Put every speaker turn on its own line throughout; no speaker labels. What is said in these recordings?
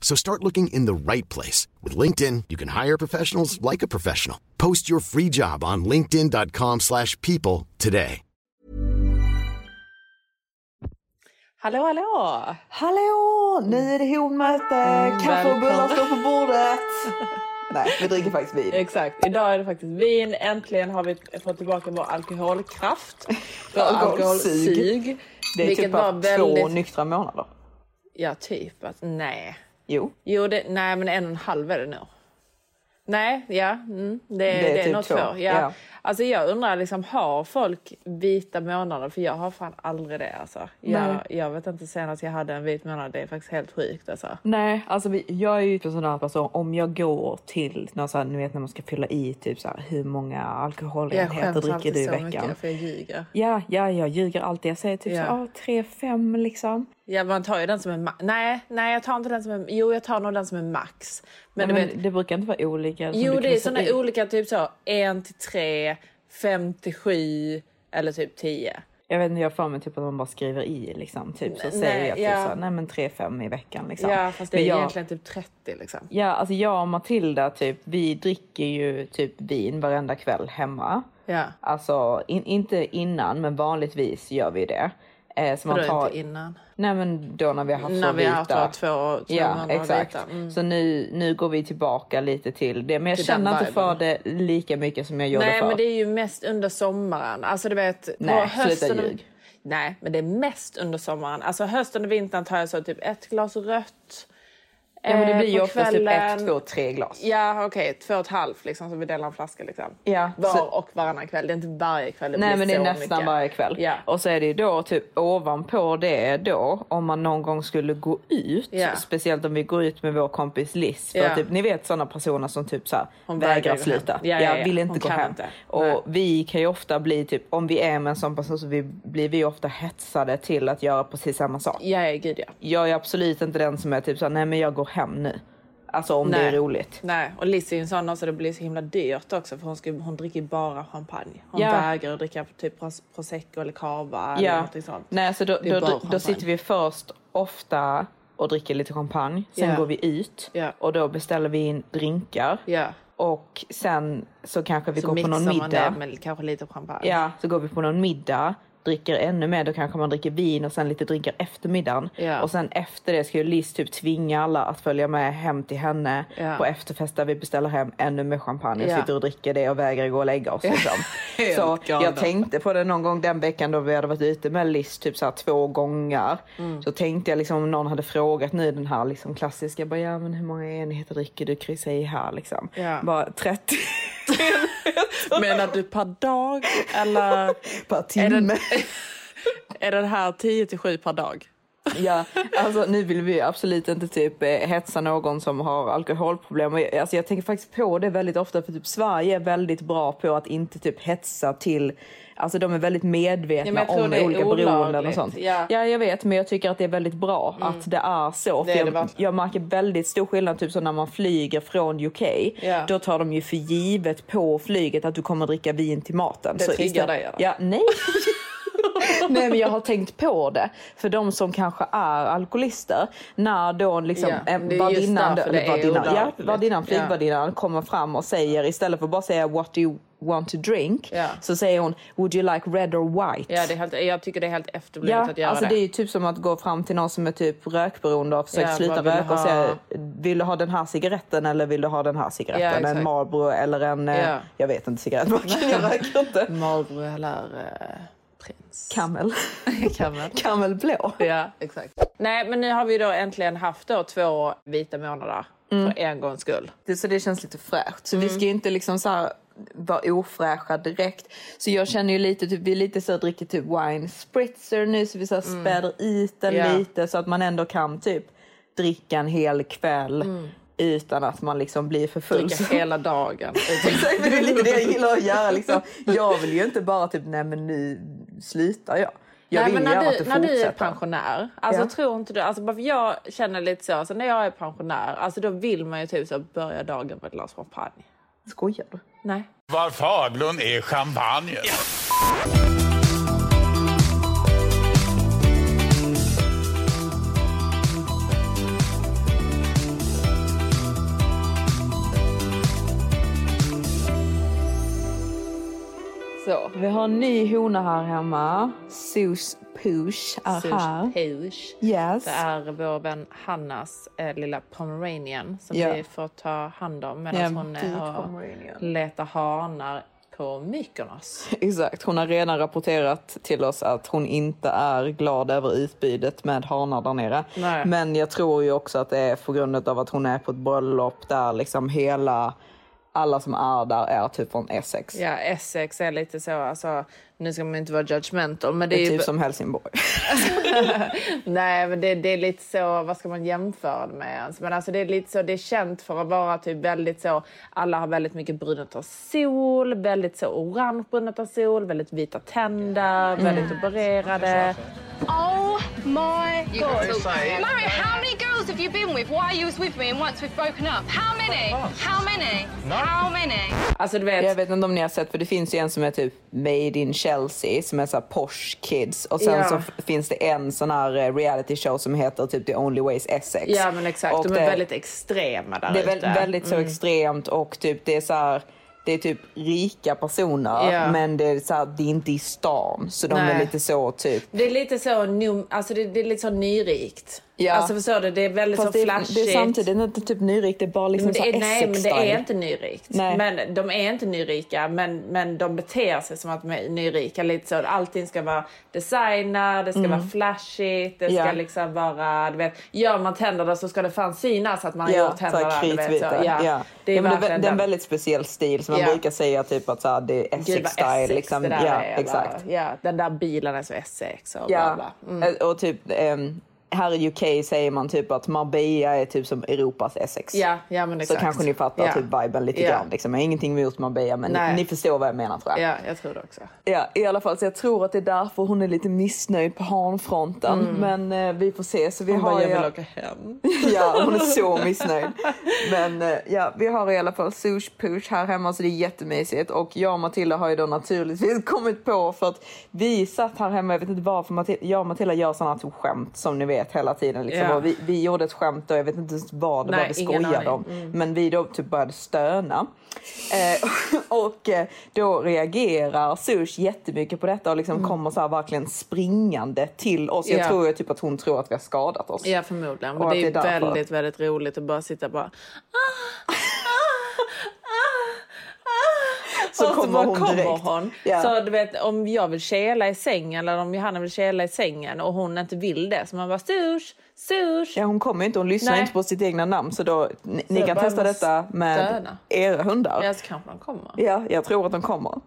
So start looking in the right place. With LinkedIn, you can hire professionals like a professional. Post your free job on linkedin.com slash people today.
Hallå, hallå!
Hallå! Nu är det honmöte, kaffe och bullar står på bordet. Nej, vi dricker faktiskt vin.
Exakt, idag är det faktiskt vin. Äntligen har vi fått tillbaka vår alkoholkraft. Vår
Alkoholsug. Det är typ bara två
väldigt-
nyktra månader.
Ja, typ. Att, nej.
Jo.
Jo, det, nej, men en och en halv är det nu. Nej, ja. Mm, det, det,
är
är
typ
nog
två,
två. Ja.
ja.
Alltså jag undrar, liksom, har folk vita månader? För jag har fan aldrig det. Alltså. Jag, jag vet inte senast jag hade en vit månad. Det är faktiskt helt sjukt. Alltså.
Nej, alltså jag är ju en sån här person, om jag går till, någon sån här, ni vet när man ska fylla i typ så här, hur många
Jag
alkoholenheter
skäms
dricker
alltid
du i
så
veckan?
mycket för jag ljuger.
Ja, ja, jag ljuger alltid. Jag säger typ
Ja.
så, ah, tre, fem liksom.
Ja, man tar ju den som ma- Nej, nej, jag tar inte den som är... Jo, jag tar nog den som är max. Men, du
men
vet,
det brukar inte vara olika.
jo, det är
i.
olika typ så 1 till 3, 5 till 7 eller typ 10.
Jag vet inte, jag för mig typ att man bara skriver i liksom. Typ så
Nej,
säger jag typ
ja.
så, nej men tre, fem i veckan liksom.
Ja, fast det är
jag,
egentligen typ 30 liksom.
Ja, alltså jag och Matilda typ, vi dricker ju typ vin varenda kväll hemma.
Ja.
Alltså in, inte innan, men vanligtvis gör vi det. Eh, så man tar,
inte innan?
nej men då när vi har haft
När vi har haft två, två
Ja, exakt.
Mm.
Så nu, nu går vi tillbaka lite till det. Men jag
Till
känner inte för det lika mycket som jag gjorde
Nej,
för.
men det är ju mest under sommaren. Alltså du vet, på
Nej, sluta
hösten... och-
ljug.
Nej, men det är mest under sommaren. Alltså hösten och vintern tar jag så typ ett glas rött.
Ja, men det
eh,
blir ju
på
oftast typ ett, två, tre glas.
Ja, okej. Två och ett halvt liksom, så vi delar en flaska. Liksom.
Ja,
Var
så-
och varannan kväll. Det är inte varje kväll. Det
Nej
blir
men det är nästan
mycket.
varje kväll.
Ja.
Och så är det ju då typ ovanpå det då om man någon gång skulle gå ut.
Ja.
Speciellt om vi går ut med vår kompis Liz. För
Ja.
typ, ni vet sådana personer som typ så här,
Hon vägrar
sluta.
Ja, ja,
vill inte
Hon
gå hem.
inte.
Och
Nej.
vi kan ju ofta bli typ, om vi är med en sån person så vi, blir vi ofta hetsade till att göra precis samma sak.
Ja, ja, gud ja.
Jag är absolut inte den som är typ så här, nej men jag går hem nu. Alltså om det är
Nej.
roligt.
Nej, och Liz är en sån också, det blir så himla dyrt också för hon, ska, hon dricker bara champagne. Hon
Ja.
vägrar att dricka typ pros- prosecco eller cava eller
Ja.
någonting sånt.
Nej, så då,
är
då, då, då
champagne.
sitter vi först ofta och dricker lite champagne. Sen
Ja.
går vi ut
Ja.
och då beställer vi in drinkar.
Ja.
Och sen så kanske vi
Så
går på
mixar
någon
man
middag.
det med kanske lite champagne.
Ja, så går vi på någon middag, dricker ännu mer. Då kanske man dricker vin och sen lite drinkar efter middagen.
Ja.
Och sen efter det ska ju Liz typ tvinga alla att följa med hem till henne
Ja.
på efterfest där vi beställer hem ännu mer champagne. Och
Ja.
sitter och dricker det och vägrar gå och lägga oss. Liksom. Så jag tänkte på det någon gång den veckan då vi hade varit ute med Liz typ så här två gånger.
Mm.
Så tänkte jag liksom om någon hade frågat nu den här liksom klassiska, bara, ja men hur många enheter dricker du? Kryssa i här liksom. Bara 30
Menar du per dag eller
per timme.
är det här 10 till 7 per dag?
Ja, alltså nu vill vi absolut inte typ eh, hetsa någon som har alkoholproblem. Alltså jag tänker faktiskt på det väldigt ofta för typ Sverige är väldigt bra på att inte typ hetsa till Alltså de är väldigt medvetna
Ja,
om olika beroenden och sånt.
ja.
jag vet men jag tycker att det är väldigt bra att det är så.
Det är
jag, jag märker väldigt stor skillnad typ så när man flyger från UK.
Ja.
Då tar de ju för givet på flyget att du kommer dricka vin till maten.
Det
så
triggar
istället-
dig?
Ja, nej. Nej men jag har tänkt på det. För de som kanske är alkoholister. När då liksom
Ja,
eh, värdinnan, ja, värdinnan, flygvärdinnan kommer fram och säger istället för att bara säga what do you want to drink.
Ja.
Så säger hon would you like red or white?
Ja, det är helt, jag tycker det är helt efterblivet
Ja,
att göra
alltså
det.
det är ju typ som att gå fram till någon som är typ rökberoende och har försökt
Ja,
sluta röka och säga vill du ha den här cigaretten eller vill du ha den här cigaretten?
Ja,
en. Marlboro eller en, eh,
Ja.
jag vet inte cigarettmärken, jag röker inte.
Marlboro eller... Prins.
Kamel.
Kamel.
Kamelblå.
Ja, exakt. Nej, men nu har vi då äntligen haft då två vita månader. För en gångs skull.
Det, så det känns lite fräscht. Så vi ska ju inte liksom så här vara ofräscha direkt. Så jag känner ju lite, typ, vi är lite så dricker typ wine spritzer nu så vi så här späder ut den
Ja.
lite så att man ändå kan typ dricka en hel kväll utan att man liksom blir för full.
Dricka hela dagen.
Exakt, men det är lite det jag gillar att göra. Liksom. Jag vill ju inte bara typ, nej men nu slutar jag. Jag
Nej,
vill
men när
att
du,
du
när du är
fortsätter.
pensionär, alltså
Ja.
tror inte du, alltså bara för jag känner lite så, alltså när jag är pensionär, alltså då vill man ju typ så börja dagen med ett glas champagne.
Skojar du?
Nej.
Var Faglund är champagne.
Så, vi har en ny hona här hemma. Sus Push är här.
Push.
Yes.
Det är vår vän Hannas eh, lilla pomeranian som
Ja.
vi får ta hand om medan
Ja,
hon är och letar hanar på Mykonos.
Exakt, hon har redan rapporterat till oss att hon inte är glad över utbudet med hanar där nere.
Nej.
Men jag tror ju också att det är på grund av att hon är på ett bröllop där liksom hela, alla som är där är typ från Essex.
Ja, Essex är lite så, alltså nu ska man inte vara judgmental men det
Det
är
är
ju...
typ som Helsingborg.
Nej, men det, det är lite så, vad ska man jämföra det med ens? Men alltså det är lite så, det är känt för att vara typ väldigt så, alla har väldigt mycket brunet av sol, väldigt så orange brunet av sol, väldigt vita tänder, väldigt opererade.
Oh my god. Mario, how many girls have you been with? Why you was with me and once we've broken up? How many? How many? How many?
Alltså du vet,
Jag vet inte om ni har sett, för det finns ju en som är typ Made in Chelsea som är så här posh kids. Och sen
Ja.
så finns det en sån här eh, reality show som heter typ The Only Ways Essex.
ja men exakt,
Och
de
det-
är väldigt extrema där
Det är
ute.
väldigt så extremt och typ det är så här, det är typ rika personer
Ja.
men det är, så här, det är inte i stan så de är
Nej.
lite så typ.
Det är lite så, alltså det, det är lite så nyrikt.
Ja.
Alltså förstår du, det är väldigt
Fast
så
det,
flashigt.
det är samtidigt inte typ nyrikt, det är bara liksom
det är, nej, men det är inte nyrikt.
Nej.
Men de är inte nyrika, men, men de beter sig som att de är nyrika. Lite så. Allting ska vara designer, det ska vara flashigt, det ska
Mm. Ja.
liksom vara... Du vet, gör man tänderna så ska det fan synas att man har
Ja,
gjort tänderna. du vet, så. Ja,
Ja.
Det är
ja, men det, det är en väldigt speciell stil som man brukar säga typ att så här, det är Essex-style.
Essex
Liksom. Ja,
är.
exakt.
Eller, ja, den där bilen är så Essex och bla
Ja,
bla. Mm.
Eh, och typ ehm, här i UK säger man typ att Marbella är typ som Europas Essex.
Ja, ja men
Så
exakt.
kanske ni fattar
ja.
typ viben lite
Ja.
grann. Liksom. Jag har ingenting emot Marbella men ni, ni förstår vad jag menar tror jag.
Ja, jag tror det också.
Ja, i alla fall. Så jag tror att det är därför hon är lite missnöjd på hanfronten. Men eh, vi får se. Så vi
Mm. Hon
har
bara, jag vill åka hem.
Ja, hon är så missnöjd. Men eh, ja, vi har i alla fall sush push här hemma så det är jättemysigt. Och jag och Matilda har ju då naturligtvis kommit på för att vi satt här hemma, jag vet inte varför Matilda, jag och Matilda gör sådana typ skämt som ni vet hela tiden. Liksom. Och vi, vi gjorde ett skämt och jag vet inte ens vad det var vi skojade
aning. Mm.
om. Men vi då typ började stöna. Eh, och eh, då reagerar Sush jättemycket på detta och liksom kommer så verkligen springande till oss. Jag
Mm. Ja.
tror ju typ att hon tror att vi har skadat oss.
Ja, förmodligen.
Och att
det är,
det är
väldigt, väldigt roligt att bara sitta bara...
Så
så
kommer hon
kommer
direkt.
hon. Så du vet, om jag vill kela i sängen eller om Johanna vill kela i sängen och hon inte vill det så man bara sush, sush.
Ja, hon kommer inte, hon lyssnar
Nej.
inte på sitt egna namn så då, ni, ni
då
kan testa detta med
stöna.
era hundar.
Ja, så kanske de kommer.
Ja, jag tror att de kommer.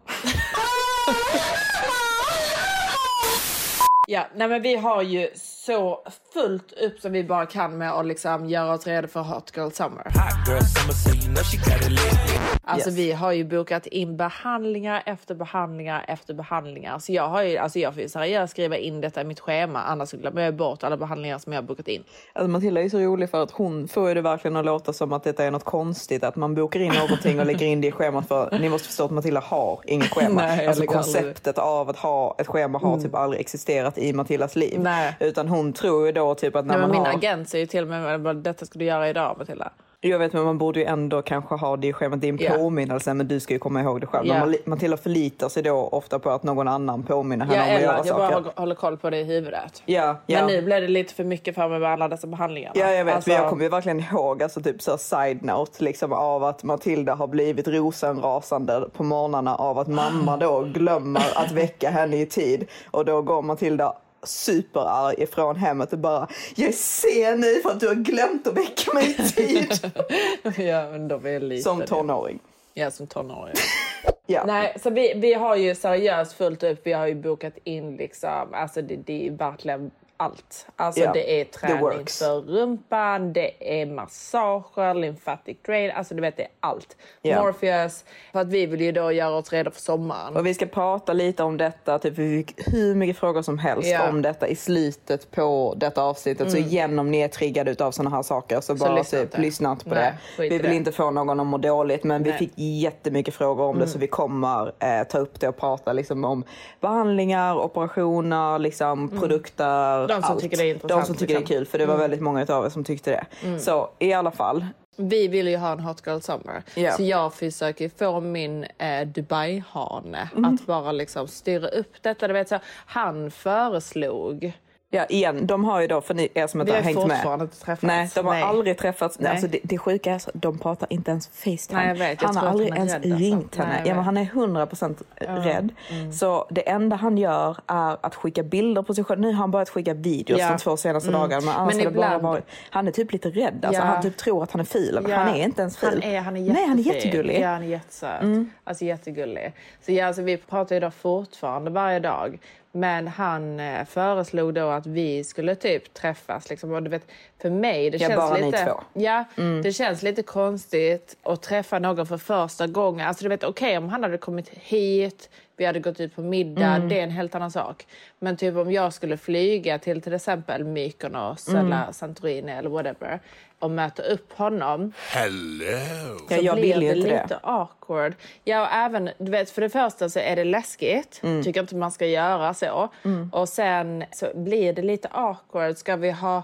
Ja, nej men vi har ju så fullt upp som vi bara kan med att liksom göra oss redo för Hot Girl Summer.
Girl, summer, so you know she got it lit.
Alltså
Yes.
vi har ju bokat in behandlingar efter behandlingar efter behandlingar. Så jag har ju, alltså jag får ju seriöst skriva in detta i mitt schema annars glömmer jag bort alla behandlingar som jag har bokat in.
Alltså Matilda är så rolig för att hon får ju det verkligen att låta som att detta är något konstigt. Att man bokar in någonting och lägger in det i schemat. För ni måste förstå att Matilda har inget schema.
Nej,
alltså
lägger aldrig-
konceptet av att ha ett schema har typ aldrig existerat i Matildas liv.
Nej.
Utan hon tror ju då typ att när
Nej, men
man
min
har...
agent säger ju till mig bara, detta ska du göra idag Matilda.
Jag vet men man borde ju ändå kanske ha det i schemat. Det är en
Ja.
påminnelse men du ska ju komma ihåg det själv.
Ja.
Men Matilda förlitar sig då ofta på att någon annan påminner henne
Ja,
om att
eller
göra
att jag bara
saker.
håller- koll på det i huvudet.
Ja, ja.
Men nu blev det lite för mycket för mig med alla dessa behandlingarna.
Ja jag vet,
Alltså,
men jag kommer ju verkligen ihåg alltså typ så side note liksom av att Matilda har blivit rosenrasande på morgnarna av att mamma då glömmer att väcka henne i tid och då går Matilda superarg ifrån hemmet och bara jag är sen nu för att du har glömt att väcka mig i tid.
ja, men de är lite
Som
det.
tonåring.
Ja, som tonåring.
Ja.
Nej, så vi, vi har ju seriöst fullt upp. Vi har ju bokat in liksom, alltså det, det är verkligen allt. Alltså
Ja,
det är träning för rumpan, det är massager, lymphatic drain, alltså du vet det är allt.
Ja.
Morpheus, för att vi vill ju då göra oss redo för sommaren.
Och vi ska prata lite om detta, typ vi fick hur mycket frågor som helst
Ja.
om detta i slutet på detta avsnittet. Så igen om ni är triggade utav sådana här saker så, bara
lyssna
typ,
inte.
lyssna inte på
Nej,
det. Vi vill
det.
inte få någon att må dåligt men vi
Nej. Mm.
fick jättemycket frågor om det så vi kommer eh, ta upp det och prata liksom, om behandlingar, operationer, liksom, produkter.
Mm. De som
allt.
tycker det är intressant,
De som tycker det är
liksom.
kul för det var väldigt många av er som tyckte det. Så i alla fall,
Vi vill ju ha en Hot Girl Summer.
Ja.
Så jag försöker få min eh, Dubai-hane
Mm.
att bara liksom styra upp detta. Du vet, så, han föreslog...
Ja, igen, de har ju då, för ni er som inte
Vi
har
har
hängt med.
fortfarande inte träffats.
Nej, de har
Nej.
aldrig träffats.
Nej.
Alltså det, det sjuka är så, de pratar inte ens Facetime.
Nej, jag vet. Jag
han har
att
aldrig ens
rädd, alltså.
ringt henne.
Nej,
ja, men han är 100% rädd. Så det enda han gör är att skicka bilder på sig själv. Nu har han börjat skicka videos
Ja. Mm.
de två senaste dagarna. Men annars
Men
har det bara
ibland-
varit, han är typ lite rädd. Alltså,
Ja.
Han typ tror att han är ful. Men
Ja,
han är inte ens ful.
Han är, han är
Nej, han är jättegullig.
Ja, han är jättesöt.
Mm.
Alltså jättegullig. Så ja, alltså, vi pratar ju då fortfarande varje dag. Men han eh, föreslog då att vi skulle typ träffas. Liksom. Och du vet, för mig, det
Ja,
känns
bara ni
lite...
två. Mm.
Ja, det känns lite konstigt att träffa någon för första gången. Alltså du vet, okej om han hade kommit hit, vi hade gått ut på middag,
Mm.
det är en helt annan sak. Men typ om jag skulle flyga till till exempel Mykonos
Mm.
eller Santorini eller whatever och möta upp honom
Hello.
Ja,
så
jag
blir det lite
det.
awkward. Ja, och även, du vet, för det första så är det läskigt.
Mm.
Tycker inte man ska göra så. Och sen så blir det lite awkward. Ska vi ha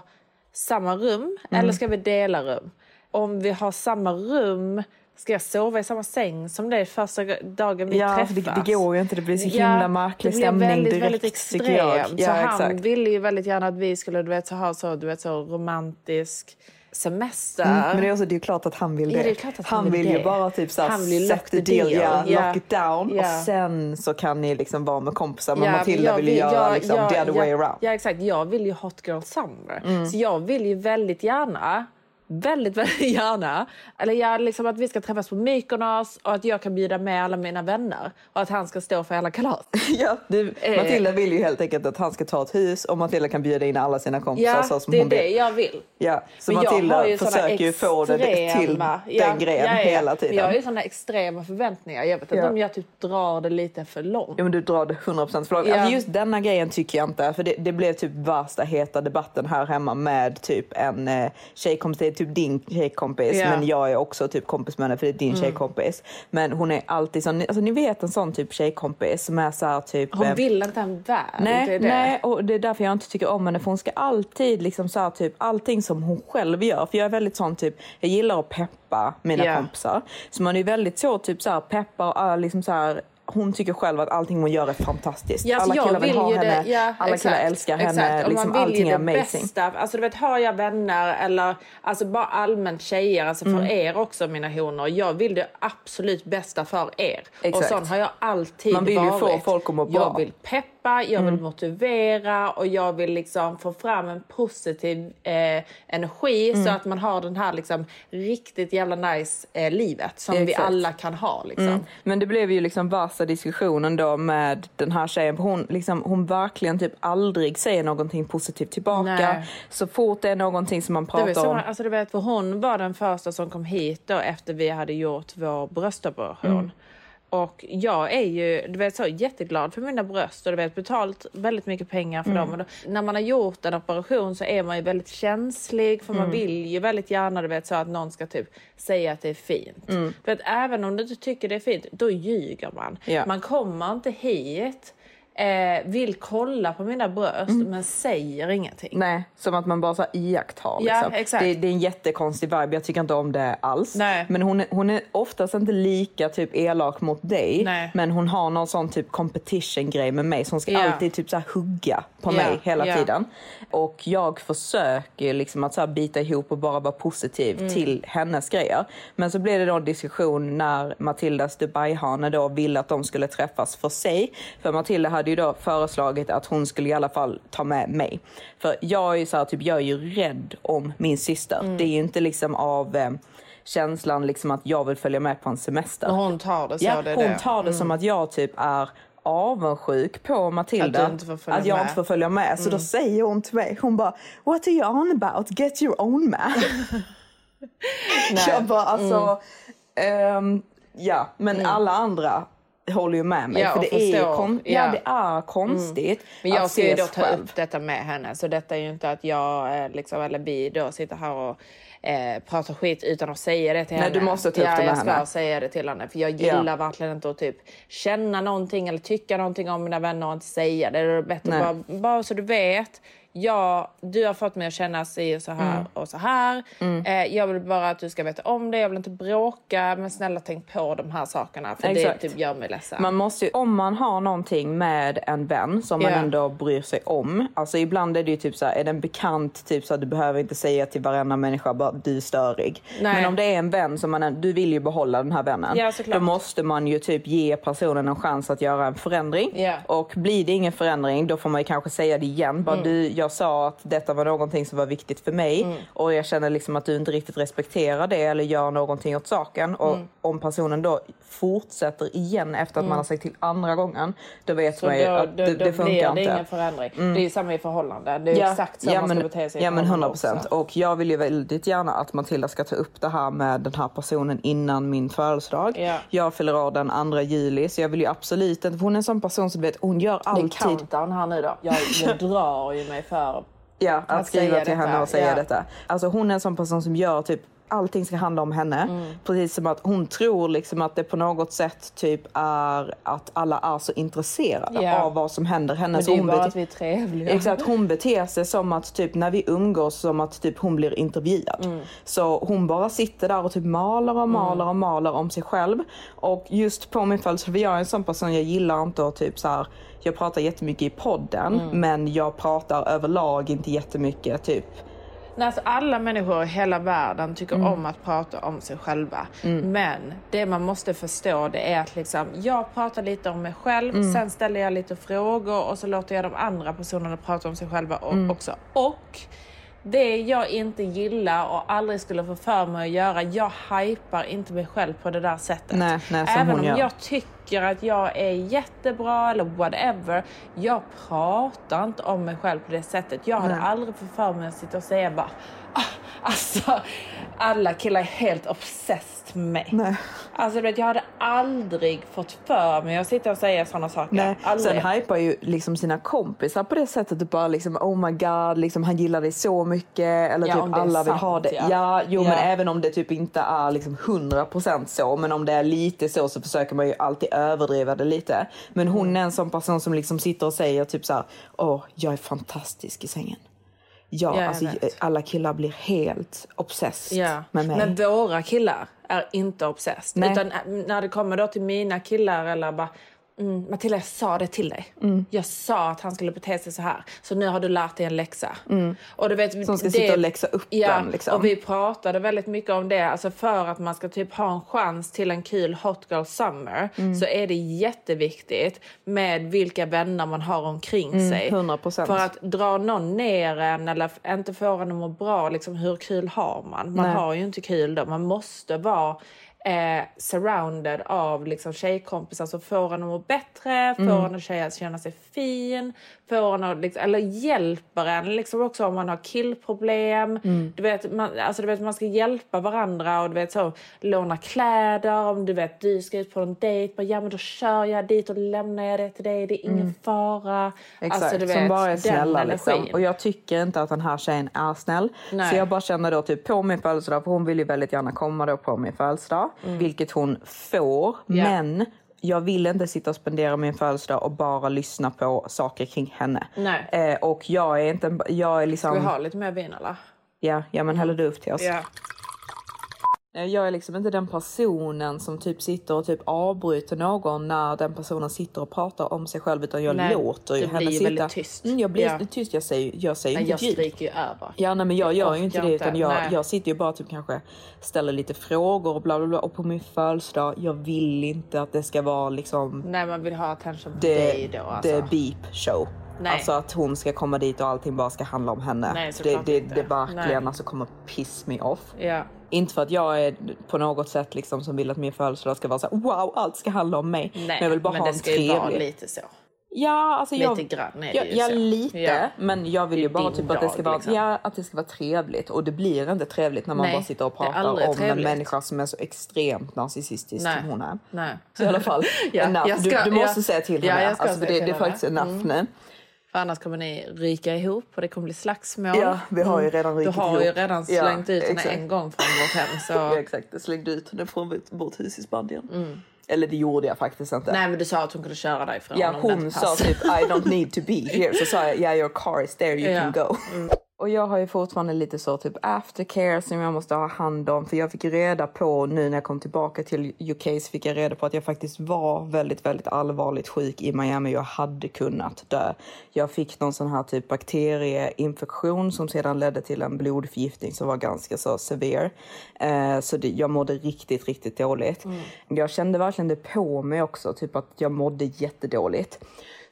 samma rum
Mm.
eller ska vi dela rum? Om vi har samma rum, ska jag sova i samma säng som dig första dagen vi
Ja,
träffas?
det, det går ju inte. Det blir så himla märklig
det blir
stämning
väldigt,
direkt
väldigt
tycker jag.
extremt.
Ja,
så han
exakt.
ville ju väldigt gärna att vi skulle du vet, så ha så, du vet, så romantisk semester.
Mm, men det är, också, det är ju klart att han vill det.
Ja, det han
han
vill
vill ju bara typ såhär
Han vill
set
lock
the deal, ja,
Ja.
lock it down
Ja.
och sen så kan ni liksom vara med kompisar. Men
Ja,
Matilda vill ju göra liksom the other
ja,
way around.
Ja exakt, jag vill ju Hot Girl Summer.
Mm.
Så jag vill ju väldigt gärna Väldigt, väldigt gärna. Eller jag, liksom att vi ska träffas på Mykonos och att jag kan bjuda med alla mina vänner. Och att han ska stå för hela kalas.
Ja, du,
Eh.
Matilda vill ju helt enkelt att han ska ta ett hus och Matilda kan bjuda in alla sina kompisar
Ja,
så som
det är
hon
det
vill.
jag vill.
Ja, så
Men
Matilda
ju
försöker ju få det till
extrema-
den
Ja,
grejen
ja, ja.
hela tiden.
Jag har ju såna extrema förväntningar. Jag vet
Ja.
om jag typ drar det lite för långt.
Ja men du drar det 100% för långt.
Ja.
Alltså just denna grejen tycker jag inte. För det, det blev typ värsta heta debatten här hemma med typ en eh. Det är typ din tjejkompis.
Ja.
Men jag är också typ kompis med henne för det är din tjejkompis. Men hon är alltid sån, alltså ni vet en sån typ tjejkompis som är så här typ.
Hon
eh,
vill inte en värld.
Nej,
det det.
nej, och det är därför jag inte tycker om henne. För hon ska alltid liksom så här, typ allting som hon själv gör. För jag är väldigt sån typ, jag gillar att peppa mina
Ja.
kompisar. Så man är väldigt så typ så här peppar och äh, liksom så här. Hon tycker själv att allting hon gör är fantastiskt.
Ja, alltså
alla killar vill
vill
ha henne,
det, ja,
alla killar
exakt,
älskar
exakt.
henne. Liksom,
man vill
allting är amazing.
bästa. Alltså du vet, har jag vänner eller alltså bara allmänt tjejer, alltså för
Mm.
er också mina honor. Jag vill det absolut bästa för er.
Exakt.
Och sån har jag alltid
Man vill ju
varit.
få folk att må bra.
Jag vill peppa, jag
Mm.
vill motivera och jag vill liksom få fram en positiv eh, energi
Mm.
så att man har den här liksom riktigt jävla nice eh, livet som vi
Exakt.
alla kan ha liksom.
Mm. Men det blev ju liksom värsta diskussionen då med den här tjejen. Hon, liksom, hon verkligen typ aldrig säger någonting positivt tillbaka.
Nej.
Så fort det är någonting som man
Det
pratar
så,
om.
alltså du vet, för hon var den första som kom hit då efter vi hade gjort vår bröstoperation. Och jag är ju du vet, så jätteglad för mina bröst och du vet, betalt väldigt mycket pengar för
Mm.
dem. Och då, när man har gjort en operation så är man ju väldigt känslig för
Mm.
man vill ju väldigt gärna du vet, så att någon ska typ säga att det är fint.
Mm.
För att även om du inte tycker det är fint, då ljuger man.
Ja.
Man kommer inte hit eh, vill kolla på mina bröst men säger ingenting.
Nej, som att man bara så iakttar.
Ja,
Liksom.
exakt.
Det, det är en jättekonstig vibe, jag tycker inte om det alls.
Nej.
Men hon hon är oftast inte lika typ elak mot dig.
Nej.
Men hon har någon sån typ competition-grej med mig. Så hon ska
Ja.
alltid typ så här hugga på
Ja,
mig hela
ja.
tiden. Och jag försöker liksom att så här bita ihop och bara vara positiv
Mm.
till hennes grejer. Men så blev det då en diskussion när Matildas Dubai-hane då ville att de skulle träffas för sig. För Matilda hade ju då föreslagit att hon skulle i alla fall ta med mig. För jag är ju så här, typ, jag är ju rädd om min syster.
Mm.
Det är ju inte liksom av eh, känslan liksom att jag vill följa med på en semester.
Men hon tar det så.
Ja,
det
hon
det.
tar det som att jag typ är avundsjuk på Matilda.
Att
att jag
med.
inte får följa med. Så då säger hon till mig, hon bara What are you on about? Get your own man. jag bara alltså, ehm, ja men alla andra håller ju med mig.
Ja,
för det är, kon-
Ja.
ja. det är konstigt
Men jag
att
ska ju då ta upp detta med henne. Så detta är ju inte att jag eh, liksom, eller vi då sitter här och eh, pratar skit utan att säga det till
Nej,
henne.
du måste ta upp
ja,
det med
jag ska
henne.
säga det till henne. För jag gillar verkligen inte att typ känna någonting eller tycka någonting om mina vänner och inte säga det. Det är bättre bara, bara så du vet. Ja, du har fått mig att känna sig så här
Mm.
och så här. Eh, jag vill bara att du ska veta om det. Jag vill inte bråka. Men snälla tänk på de här sakerna. För
Exakt.
det typ gör mig ledsen.
Man måste ju, om man har någonting med en vän som man
Ja.
ändå bryr sig om. Alltså ibland är det ju typ så här, är det en bekant typ så att du behöver inte säga till varenda människa bara du är störig.
Nej.
Men om det är en vän som man, du vill ju behålla den här vännen.
Ja, såklart.
då måste man ju typ ge personen en chans att göra en förändring.
Ja.
Och blir det ingen förändring då får man ju kanske säga det igen. Bara
Mm.
du, jag sa att detta var någonting som var viktigt för mig
Mm.
och jag känner liksom att du inte riktigt respekterar det eller gör någonting åt saken. Och
Mm.
om personen då fortsätter igen efter att man har sagt till andra gången, då vet
Så
man ju att
då,
det,
då
det funkar
blir det
inte. Mm.
ingen förändring. Det är ju samma i förhållande. Det är exakt så
ja,
man
men,
ska bete sig
Ja men
förhållande
100 procent. Och jag vill ju väldigt gärna att Matilda ska ta upp det här med den här personen innan min födelsedag.
Ja.
Jag fyller år den 2 juli så jag vill ju absolut inte, hon är en sån person som vet, hon gör
Det är
alltid
countdown här nu då. Jag, jag drar ju mig för.
Ja,
Att
att skriva till henne och säga
ja.
detta. Alltså hon är en sån person som gör typ allting ska handla om henne.
Mm.
Precis som att hon tror liksom att det på något sätt typ är att alla är så intresserade
Ja.
av vad som händer henne.
Men det är ju bara att vi är trevliga.
Exakt, hon beter sig som att typ när vi umgås som att typ hon blir intervjuad.
Mm.
Så hon bara sitter där och typ maler och maler och maler om sig själv. Och just på min födelsedag, jag är en sån person, jag gillar inte att typ så här. Jag pratar jättemycket i podden
Mm.
men jag pratar överlag inte jättemycket typ.
Nej, alltså alla människor i hela världen tycker
Mm.
om att prata om sig själva. Men det man måste förstå det är att liksom, jag pratar lite om mig själv,
Mm.
sen ställer jag lite frågor och så låter jag de andra personerna prata om sig själva
Mm.
också. Och det jag inte gillar och aldrig skulle få för mig att göra, jag hypar inte mig själv på det där sättet.
Nej, nej,
Även om jag tycker att jag är jättebra eller whatever, jag pratar inte om mig själv på det sättet. Jag hade aldrig fått för mig att sitta och säga bara ah, alltså alla killar är helt obsessed med mig.
Nej.
Alltså du vet, jag hade aldrig fått för mig att sitta och säga sådana saker.
Nej.
Aldrig.
Sen hypar ju liksom sina kompisar på det sättet. Att bara liksom oh my god, liksom, han gillar dig så mycket. Eller
Ja,
typ alla vill
sant,
ha det.
ja.
Ja, jo men
Ja.
även om det typ inte är liksom 100% så. Men om det är lite så så försöker man ju alltid överdriva det lite. Men hon är en sån person som liksom sitter och säger typ så här, åh jag är fantastisk i sängen. Ja,
Ja,
alltså
vet.
alla killar blir helt obsessed
Ja.
med mig.
Men våra killar är inte obsessed.
Nej.
Utan äh, när det kommer då till mina killar eller bara Mm, Matilda, jag sa det till dig.
Mm.
Jag sa att han skulle bete sig så här. Så nu har du lärt dig en läxa. Och du vet,
Mm. Som ska
det-
sitta och läxa upp
ja,
en, liksom.
Och vi pratade väldigt mycket om det. Alltså för att man ska typ ha en chans till en kul hot girl summer
Mm.
så är det jätteviktigt med vilka vänner man har omkring sig.
100%.
För att dra någon ner en eller inte få en att må bra, liksom, hur kul har man? Man
Nej.
har ju inte kul då. Man måste vara eh, surrounded av liksom, tjejkompisar som får en att må bättre, får
Mm.
en att känna sig fin, får en att, liksom, eller hjälper en liksom också om man har killproblem.
Mm.
Du vet, man, alltså, du vet, man ska hjälpa varandra och du vet, så, låna kläder. Om du vet du ska ut på en dejt, bara, ja men då kör jag dit och lämnar jag det till dig. Det är ingen fara.
Mm. Exakt,
Alltså, du
som
vet,
bara är snälla. Liksom. Och jag tycker inte att den här tjejen är snäll.
Nej.
Så jag bara känner då typ på min födelsedag, för hon vill ju väldigt gärna komma då på min födelsedag. Vilket hon får.
Mm. Ja.
Men jag vill inte sitta och spendera min födelsedag och bara lyssna på saker kring henne.
Nej.
Eh, och jag är inte, jag är liksom...
Ska vi ha lite mer vin eller?
Ja, ja men häller du upp till oss.
Ja.
Eh, Jag är liksom inte den personen som typ sitter och typ avbryter någon när den personen sitter och pratar om sig själv utan jag
Nej,
låter ju
du
henne
blir ju
sitta.
väldigt tyst.
Mm, jag blir
Ja.
tyst, jag säger, jag säger
Nej,
inte
jag
ett ljud.
skriker ju över.
Ja, nej, men jag gör ju inte det utan jag,
Nej.
jag sitter ju bara typ kanske ställer lite frågor och bla bla bla och på min födelsedag, jag vill inte att det ska vara liksom
Nej, man vill ha attention på dig då alltså.
the beep show.
Nej.
Alltså att hon ska komma dit och allting bara ska handla om henne.
Nej,
det, det, det verkligen
Nej.
alltså kommer piss me off.
Ja.
Inte för att jag är på något sätt liksom som vill att min födelsedag ska vara så här, wow, allt ska handla om mig.
Nej,
men jag vill bara
men
ha
det
en
ska ju vara
trevlig.
lite så.
Ja, alltså jag,
Lite grann är det
ja,
ju
ja,
så.
lite.
Ja.
Men jag vill ju
Det
bara typ att det ska
dag,
vara,
liksom.
ja, att det ska vara trevligt. Och det blir inte trevligt när man
Nej,
bara sitter och
det
pratar om
trevligt.
en människa som är så extremt narcissistisk
Nej.
som hon är.
Nej.
Så i alla fall,
Ja, jag ska-
du, du måste
ja.
säga till
Ja,
henne.
jag ska
alltså, det, det är faktiskt enough
Mm.
nu.
För annars kommer ni ryka ihop och det kommer bli slagsmål.
Ja, vi har ju redan
Du
rikit
har ju
ihop.
redan
Ja,
slängt ut henne en gång från vårt hem. Så...
Ja, exakt, jag slängde ut henne från vårt- hus i Spanien. Eller det gjorde jag faktiskt inte.
Nej men du sa att hon kunde köra därifrån.
Ja,
om det
hon sa typ I don't need to be here. Så sa jag yeah your car is there you
Ja.
can go. Och jag har ju fortfarande lite så typ aftercare som jag måste ha hand om. För jag fick reda på nu när jag kom tillbaka till UK så fick jag reda på att jag faktiskt var väldigt, väldigt allvarligt sjuk i Miami. Jag hade kunnat dö. Jag fick någon sån här typ bakterieinfektion som sedan ledde till en blodförgiftning som var ganska så severe. Eh, så det, jag mådde riktigt, riktigt dåligt. Jag kände verkligen det på mig också, typ att jag mådde jättedåligt.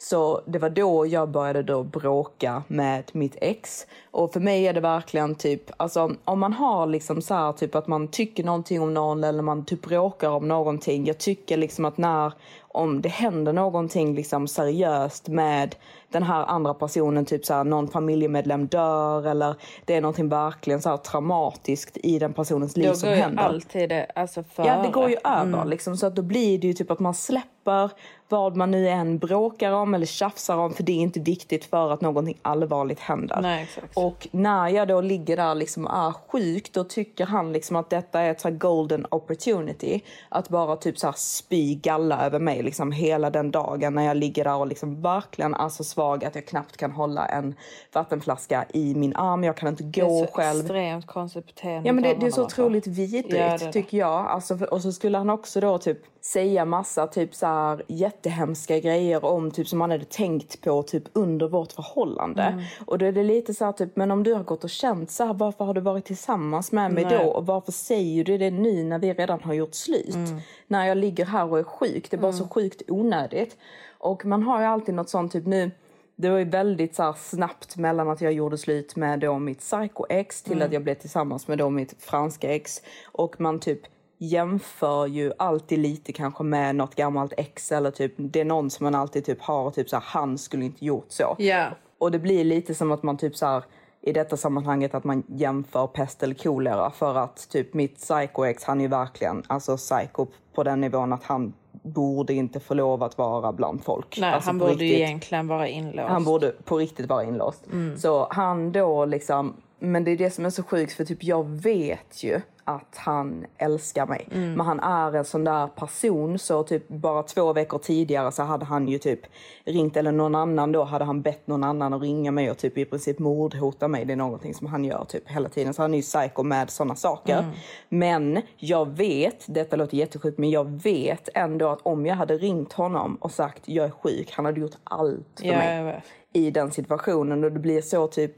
Så det var då jag började då bråka med mitt ex. Och för mig är det verkligen typ, alltså om man har liksom så här typ att man tycker någonting om någon eller man typ bråkar om någonting. Jag tycker liksom att när, om det händer någonting liksom seriöst med den här andra personen, typ så här någon familjemedlem dör eller det är någonting verkligen så här traumatiskt i den personens liv
Då
som
går ju
händer.
alltid det alltså före.
Ja, det går ju över liksom. Så att då blir det ju typ att man släpper vad man nu än bråkar om eller tjafsar om för det är inte viktigt för att någonting allvarligt händer.
Nej, exakt.
Och när jag då ligger där liksom och är sjuk då tycker han liksom att detta är ett så golden opportunity att bara typ så här spy galla över mig liksom hela den dagen när jag ligger där och liksom verkligen är så svag att jag knappt kan hålla en vattenflaska i min arm. Jag kan inte
Det är
gå
så
själv.
extremt konstigt beteende.
Ja men det, det är så otroligt vidrigt
Ja, det det.
tycker jag. Alltså, för, och så skulle han också då typ säga massa typ så här jättehemska grejer om typ som han hade tänkt på typ under vårt förhållande.
Mm.
Och då är det lite så här typ, men om du har gått och känt så här, varför har du varit tillsammans med mig
Nej.
då? Och varför säger du det nu när vi redan har gjort slut?
Mm.
När jag ligger här och är sjuk, det är bara så sjukt onödigt. Och man har ju alltid något sånt typ nu, det var ju väldigt så här snabbt mellan att jag gjorde slut med då mitt psycho-ex till att jag blev tillsammans med då mitt franska ex. Och man typ jämför ju alltid lite kanske med något gammalt ex eller typ det är någon som man alltid typ har typ så här, han skulle inte gjort så.
Ja.
Och det blir lite som att man typ så här i detta sammanhanget att man jämför pest eller kolera för att typ mitt psycho-ex han är ju verkligen alltså psycho på den nivån att han borde inte få lov att vara bland folk.
Nej,
alltså,
han borde
riktigt.
egentligen vara inlåst.
Han borde på riktigt vara inlåst. Så han då liksom, men det är det som är så sjukt för typ jag vet ju att han älskar mig. Men han är en sån där person så typ bara två veckor tidigare så hade han ju typ ringt eller någon annan då hade han bett någon annan att ringa mig och typ i princip mordhota mig. Det är någonting som han gör typ hela tiden. Så han är ju psycho med såna saker. Men jag vet, detta låter jättesjukt, men jag vet ändå att om jag hade ringt honom och sagt jag är sjuk, han hade gjort allt för
Ja,
mig i den situationen och det blir så typ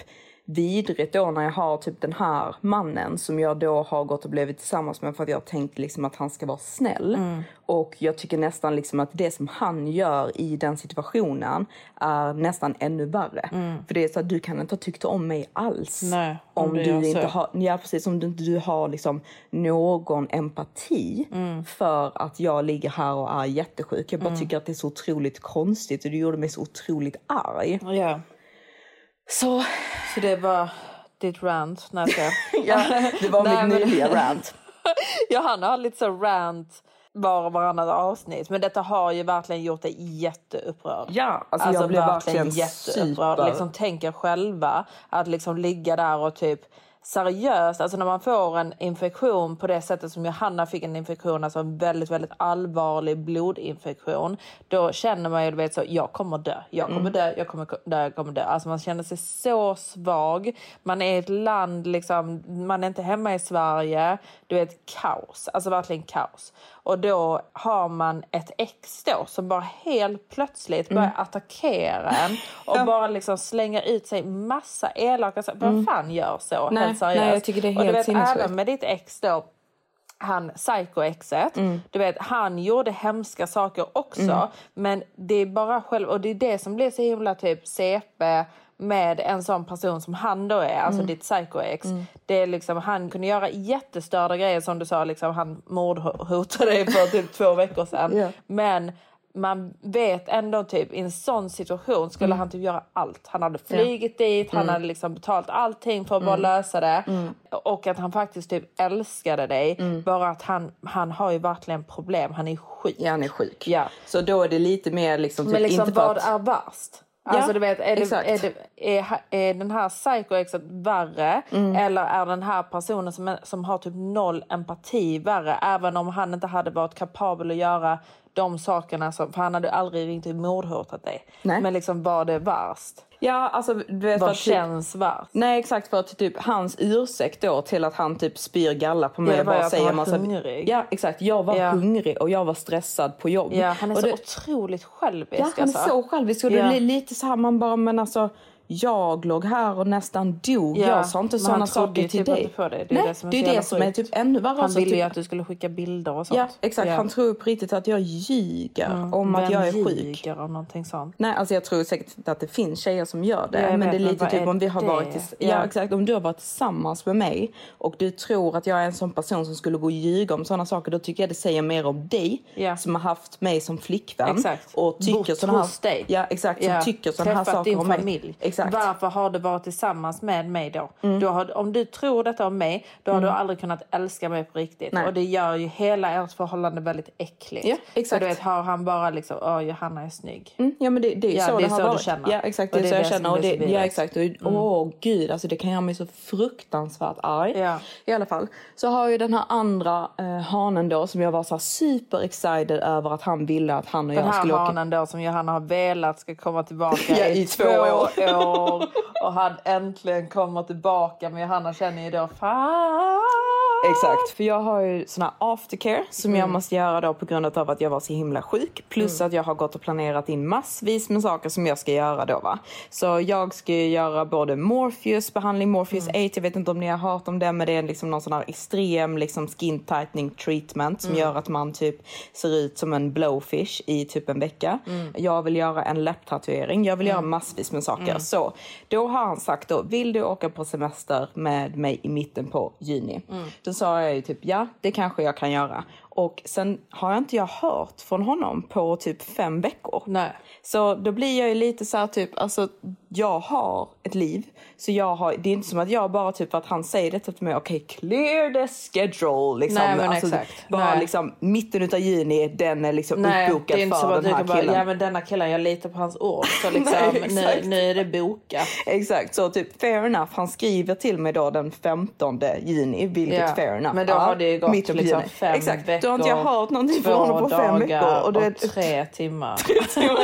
vidrigt då när jag har typ den här mannen som jag då har gått och blivit tillsammans med för att jag tänkt liksom att han ska vara snäll.
Mm.
Och jag tycker nästan liksom att det som han gör i den situationen är nästan ännu värre. För det är så att du kan inte ha tyckt om mig alls.
Mm. Nej, om
om
du
inte har, ja precis, om du inte du har liksom någon empati
Mm.
för att jag ligger här och är jättesjuk. Jag bara tycker att det är så otroligt konstigt och det gjorde mig så otroligt arg.
Ja.
Så
Så det var ditt rant. Nej, jag
ja, det var
Nej,
mitt
men-
nyliga rant.
Ja, han har lite så rant var och varannat avsnitt. Men detta har ju verkligen gjort dig jätteupprörd.
Ja, alltså, jag blev verkligen
jätteupprörd.
super...
Liksom, tänk er själva att liksom ligga där och typ seriöst, alltså när man får en infektion på det sättet som Johanna fick en infektion, alltså en väldigt, väldigt allvarlig blodinfektion, då känner man ju, du vet, så jag kommer dö, jag kommer dö, jag kommer dö, jag kommer dö. Alltså man känner sig så svag. Man är i ett land, liksom, man är inte hemma i Sverige, du vet kaos, alltså verkligen kaos. Och då har man ett ex då som bara helt plötsligt börjar attackera en och bara liksom slänger ut sig massa elaka saker. Vem fan gör så?
Nej,
helt seriöst.
nej, jag tycker det är
och du
helt
vet,
sinnessjukt.
även med ditt ex då han psycho-exet,
Mm.
du vet, han gjorde hemska saker också. Men det är bara själv, och det är det som blir så himla typ CP med en sån person som han då är, alltså ditt psycho-ex. Det är liksom, han kunde göra jättestörda grejer som du sa, liksom, han mordhotade dig för typ två veckor sedan.
Ja.
Men man vet ändå typ i en sån situation skulle han typ göra allt. Han hade flugit dit, han hade liksom betalt allting för att bara lösa det. Och att han faktiskt typ älskade dig. Bara att han, han har ju verkligen problem, han är sjuk.
Ja, han är sjuk.
Ja.
Så då är det lite mer liksom, typ,
Men liksom
inte
vad
att...
är värst? Alltså du vet, är, det, är, det, är, är den här psycho-exet värre
Mm.
eller är den här personen som, som har typ noll empati värre? Även om han inte hade varit kapabel att göra de sakerna som, för han hade aldrig och mordhotat dig.
Nej.
Men liksom var det värst?
Ja, alltså du vet
Vad
typ,
känns värst?
Nej exakt för att typ hans ursäkt då till att han typ spyr galla på mig
Det
och bara
han
säger
var
massa...
hungrig.
Ja exakt, jag var
Ja.
hungrig och jag var stressad på jobb.
Ja, han är
och
så
det,
otroligt självisk.
Ja, han är
alltså.
så självisk och det
Ja.
blir lite så här man bara men alltså jag låg här och nästan dog.
Ja,
Jag sa inte sådana saker till
typ
dig.
inte på det. Det är
Nej,
det som är
det är det som är typ ännu värre.
Han ville ju
typ,
att du skulle skicka bilder och sånt.
Ja exakt,
Ja.
han tror på riktigt att jag ljuger om att
Vem
jag är sjuk.
om någonting sånt?
Nej, alltså jag tror säkert att det finns tjejer som gör det.
Ja,
men
vet,
det är lite typ
är
om vi har varit tills- ja. Exakt, om du har varit tillsammans med mig och du tror att jag är en sån person som skulle gå och ljuga om sådana saker, då tycker jag det säger mer om dig som har haft mig som flickvän
Exakt.
och tycker såna här,
hos dig.
Ja, exakt, som tycker sådana här saker om mig.
familj.
Exakt.
Varför har du varit tillsammans med mig då?
Mm.
då har, om du tror detta om mig, då har du aldrig kunnat älska mig på riktigt.
Nej.
Och det gör ju hela ert förhållande väldigt äckligt.
Ja, exakt.
För du vet, har han bara liksom, åh Johanna är snygg.
Mm, ja men det, det är
Ja,
så
det
det,
är
har
så du
varit.
känner.
Ja exakt,
Och
det är så jag känner. Och det, ja exakt, och, åh gud alltså det kan göra mig så fruktansvärt arg.
Ja.
I alla fall. Så har ju den här andra eh, hanen då som jag var så här super excited över att han ville att han och
Den
jag
här
skulle åka.
hanen då som Johanna har velat ska komma tillbaka
Ja,
i,
i två
två år. Och han äntligen kommer tillbaka. Men Johanna känner ju då, fan.
Exakt, för jag har ju sån här aftercare som jag måste göra då på grund av att jag var så himla sjuk. Plus att jag har gått och planerat in massvis med saker som jag ska göra då va. Så jag ska ju göra både Morpheus behandling, Morpheus 8, jag vet inte om ni har hört om det men det är liksom någon sån här extrem liksom skin tightening treatment som gör att man typ ser ut som en blowfish i typ en vecka. Jag vill göra en läpptatuering, jag vill göra massvis med saker. Så då har han sagt då, vill du åka på semester med mig i mitten på juni? Då sa jag ju typ ja, det kanske jag kan göra. Och sen har jag inte jag hört från honom på typ fem veckor.
Nej.
Så då blir jag ju lite så här typ, alltså jag har ett liv. Så jag har, det är inte som att jag bara typ att han säger detta till mig, okej clear the schedule. Liksom.
Nej, men
alltså,
exakt.
Bara
Nej.
liksom mitten utav juni, den är liksom
Nej,
uppbokad
det är inte
för
som att
den här
kan bara,
killen.
ja men denna killen, jag litar på hans ord. Så liksom,
Nej,
nu, nu är det bokat.
Exakt, så typ fair enough. Han skriver till mig då den 15 juni, vilket
Ja,
fair enough.
men då har det ju gått liksom fem
Exakt.
veckor,
har inte jag hört någonting från
Två
honom på fem veckor.
dagar
Och det
och tre timmar.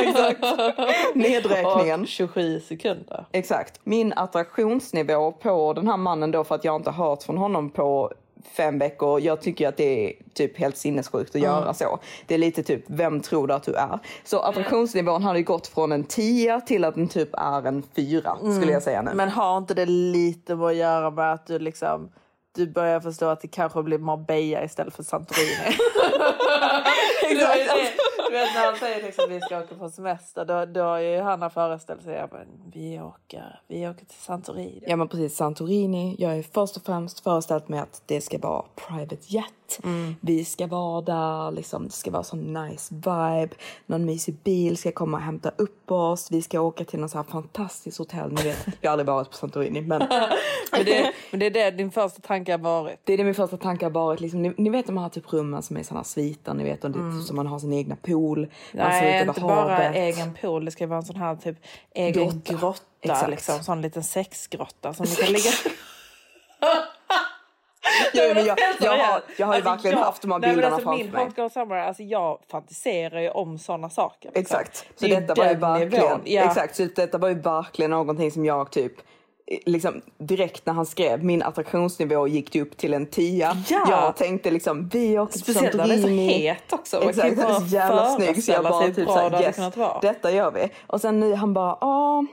exakt. Nedräkningen.
Och 27 sekunder.
Exakt. Min attraktionsnivå på den här mannen då för att jag inte har hört från honom på fem veckor. Jag tycker att det är typ helt sinnessjukt att göra så. Det är lite typ, vem tror du att du är? Så attraktionsnivån hade ju gått från en 10 till att den typ är en 4 skulle jag säga nu.
Men har inte det lite att göra med att du liksom du börjar förstå att det kanske blir Marbella istället för Santorini. Du vet, det- du vet när han säger liksom vi ska åka på semester, då, då har ju Hanna föreställt sig att vi åker, vi åker till Santorini.
Ja men precis, Santorini. Jag är först och främst föreställt mig att det ska vara private jet. Vi ska vara där, liksom, det ska vara sån nice vibe. Någon mysig bil ska komma och hämta upp oss. Vi ska åka till någon så här fantastiskt hotell. Ni vet, jag har aldrig varit på Santorini men
Men det, men det är det din första tanke har varit.
det är det min första tanke har varit. Liksom, ni, ni vet de här typ rummen som är såna sviter, ni vet, och det, som man har sin egna pool.
Nej, inte bara
havet.
egen pool. Det ska vara en sån här typ egen
Grotta.
grotta.
Exakt.
liksom, sån liten sexgrotta som du kan ligga...
Jo, men jag, jag, har, jag har ju
Alltså,
verkligen
jag-
haft de här
nej,
bilderna
alltså,
framför
Min
mig.
hot girl summer, alltså jag fantiserar ju om såna saker. liksom.
Exakt. Så
Det
detta var ju verkligen.
Ja.
exakt, så detta var ju verkligen någonting som jag typ Liksom, direkt när han skrev, min attraktionsnivå gick ju upp till en tia.
Ja.
Jag tänkte liksom, vi åker till
Speciellt när det är så het också. Man kan ju
Exakt, han är
bara
så jävla snygg så jag bara typ såhär,
det
yes, detta gör vi. Och sen nu han bara, ja.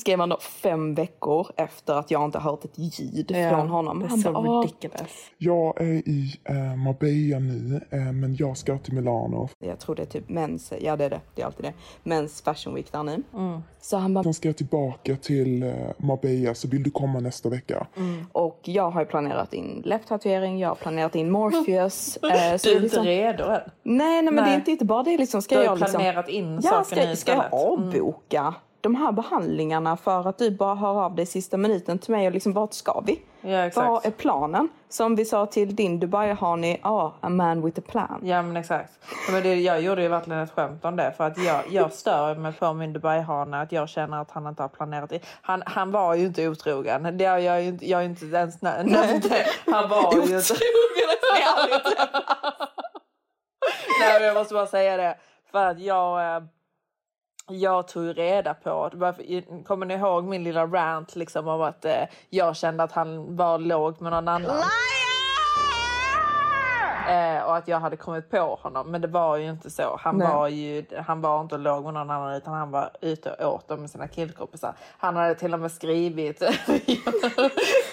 Skrev han då fem veckor efter att jag inte har hört ett ljud från honom.
Det är
Han
så
bara, "Ah."
ridiculous.
Jag är i eh, Marbella nu, eh, men jag ska till Milano.
Jag tror det är typ mens, ja det är det, det är alltid det. Mens fashion week där nu.
Mm.
Så han bara,
Sen ska jag tillbaka till eh, Marbella, så vill du komma nästa vecka?
och jag har ju planerat in läpptatuering, jag har planerat in Morpheus. eh, så
Du är
det är
inte
liksom-
redo än.
Nej, nej men det
Nej.
är inte, inte bara det liksom. Ska
Du har
jag liksom,
planerat in
ja,
saker
ska, ska jag
istället. Mm.
De här behandlingarna för att du bara hör av dig i sista minuten till mig och liksom vart ska vi?
Ja.
Vad är planen? Som vi sa till din Dubai har ni, ja, a man with a plan.
Ja men exakt. Ja, Men det, jag gjorde ju verkligen ett skämt om det för att jag, jag stör mig på min Dubai-hane att jag känner att han inte har planerat det. Han, han var ju inte otrogen. Det har jag ju inte, jag är inte ens nä- nämnt det. Han var ju inte Nej men jag måste bara säga det. För att jag, eh, jag tog reda på, kommer ni ihåg min lilla rant liksom om att eh, jag kände att han var låg med någon annan? Eh, och att jag hade kommit på honom. Men det var ju inte så. Han,
Nej.
var ju, han var inte låg med någon annan utan han var ute och åt dem med sina killkompisar. Han hade till och med skrivit...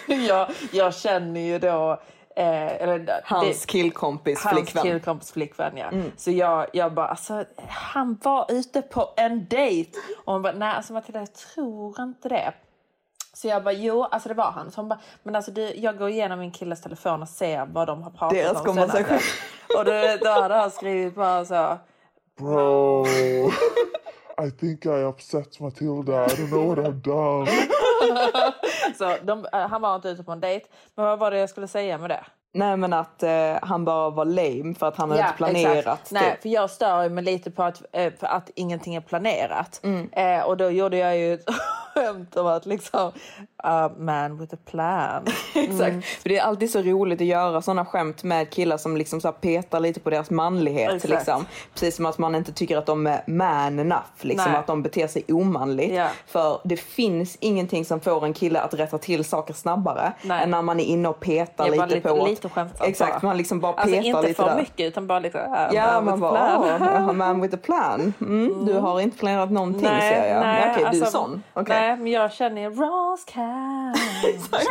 jag, jag känner ju då... Eh, eller,
Hans
det-
killkompis
Hans
flickvän.
killkompis flickvän ja. Så jag, jag bara, alltså han var ute på en dejt. Och hon bara, nej alltså Matilda jag tror inte det. Så jag bara, jo alltså det var han. Så hon bara, men alltså du, jag går igenom min killes telefon och ser vad de har pratat
Deras
om
konversation.
Och då, då hade han skrivit bara så.
Bro, I think I upset Matilda. I don't know what I've done.
så de, eh, han var inte ute på en dejt. Men vad var det jag skulle säga med det?
Nej men att eh, han bara var lame för att han hade inte planerat.
Exakt. Nej,
typ.
för jag stör mig lite på att, eh, att ingenting är planerat.
Mm.
Eh, och då gjorde jag ju ett skämt om att liksom, a man with a plan.
Exakt. För det är alltid så roligt att göra såna skämt med killar som liksom så petar lite på deras manlighet.
Exakt.
Liksom. Precis som att man inte tycker att de är man enough. Liksom,
Nej.
att de beter sig omanligt.
Ja.
För det finns ingenting som får en kille att rätta till saker snabbare
Nej.
än när man är inne och petar
Jag
lite- på...
lite skämtsamt
Exakt,
bara.
man liksom bara
Alltså
petar
inte
lite
för
där.
mycket utan bara lite a
Ja,
man
man bara,
plan.
åh, a man with a plan. Mm, Du har inte planerat någonting ser jag. Nej, Okej, du är sån. Okej.
Nej, men jag känner ju Ross can.
Ross can.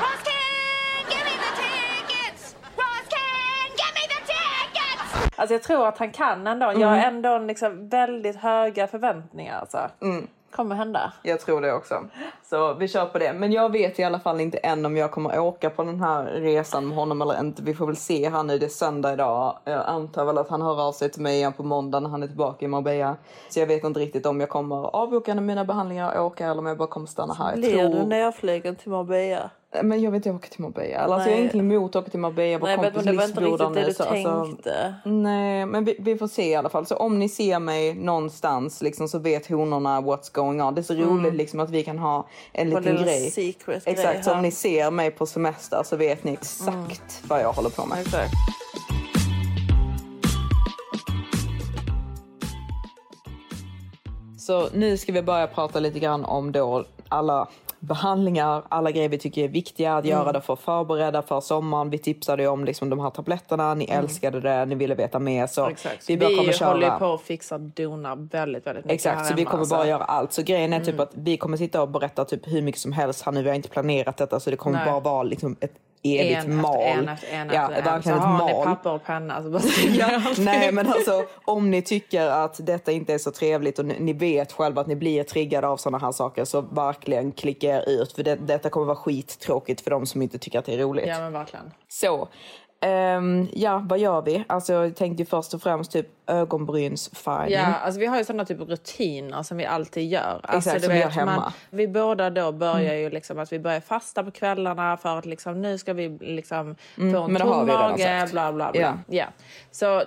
Ross can, give me the tickets. Ross can, give me the tickets.
Alltså jag tror att han kan ändå. Jag
Mm.
har ändå liksom väldigt höga förväntningar. Alltså.
Mm.
Kommer hända.
Jag tror det också. Så vi kör på det. Men jag vet i alla fall inte än om jag kommer åka på den här resan med honom eller inte. Vi får väl se här nu. Det är söndag idag. Jag antar väl att han hör av sig till mig igen på måndag när han är tillbaka i Marbella. Så jag vet inte riktigt om jag kommer avboka mina behandlingar och åka eller om jag bara kommer stanna här. Jag
Blir du
tror...
nerflygen till Marbella?
Men jag vet inte åka till Marbella. Alltså, jag har ingenting emot att åka till Marbella. Vår
Nej, men
kompis
det var inte riktigt det du
så, alltså,
tänkte.
Nej, men vi, vi får se i alla fall. Så om ni ser mig någonstans liksom, så vet honorna what's going on. Det är så roligt liksom, att vi kan ha en liten grej.
secret grej
Exakt, så om ni ser mig på semester så vet ni exakt vad jag håller på med.
Exakt.
Så nu ska vi börja prata lite grann om då alla behandlingar, alla grejer vi tycker är viktiga att
Mm.
göra det för att förbereda för sommaren. Vi tipsade ju om liksom de här tabletterna, ni älskade det, ni ville veta mer. Så
Mm. Exakt.
vi
Vi,
bara kommer köra.
håller på att fixa donar väldigt, väldigt mycket
Exakt,
här
så vi
hemma,
kommer
alltså.
bara göra allt. Så grejen är typ
Mm.
att vi kommer sitta och berätta typ hur mycket som helst här nu. Vi har inte planerat detta så det kommer
Nej.
bara vara liksom ett evigt
en
mal.
Efter en efter en
ja,
efter en.
verkligen
så
ett
har ni papper och penna så bara
Ja, nej men alltså om ni tycker att detta inte är så trevligt och ni, ni vet själva att ni blir triggade av sådana här saker så verkligen klicka er ut för det, detta kommer vara skittråkigt för de som inte tycker att det är roligt.
Ja men verkligen.
Så Ehm, ja, vad gör vi? Alltså jag tänkte först och främst typ ögonbrynsfärgning.
Ja, alltså vi har ju sådana typ rutiner som vi alltid gör. Alltså,
Exakt, som vi gör hemma.
Man, vi båda då börjar ju liksom att vi börjar fasta på kvällarna för att liksom nu ska vi liksom få en
men har
tom mage, bla bla bla.
Ja.
Ja. Så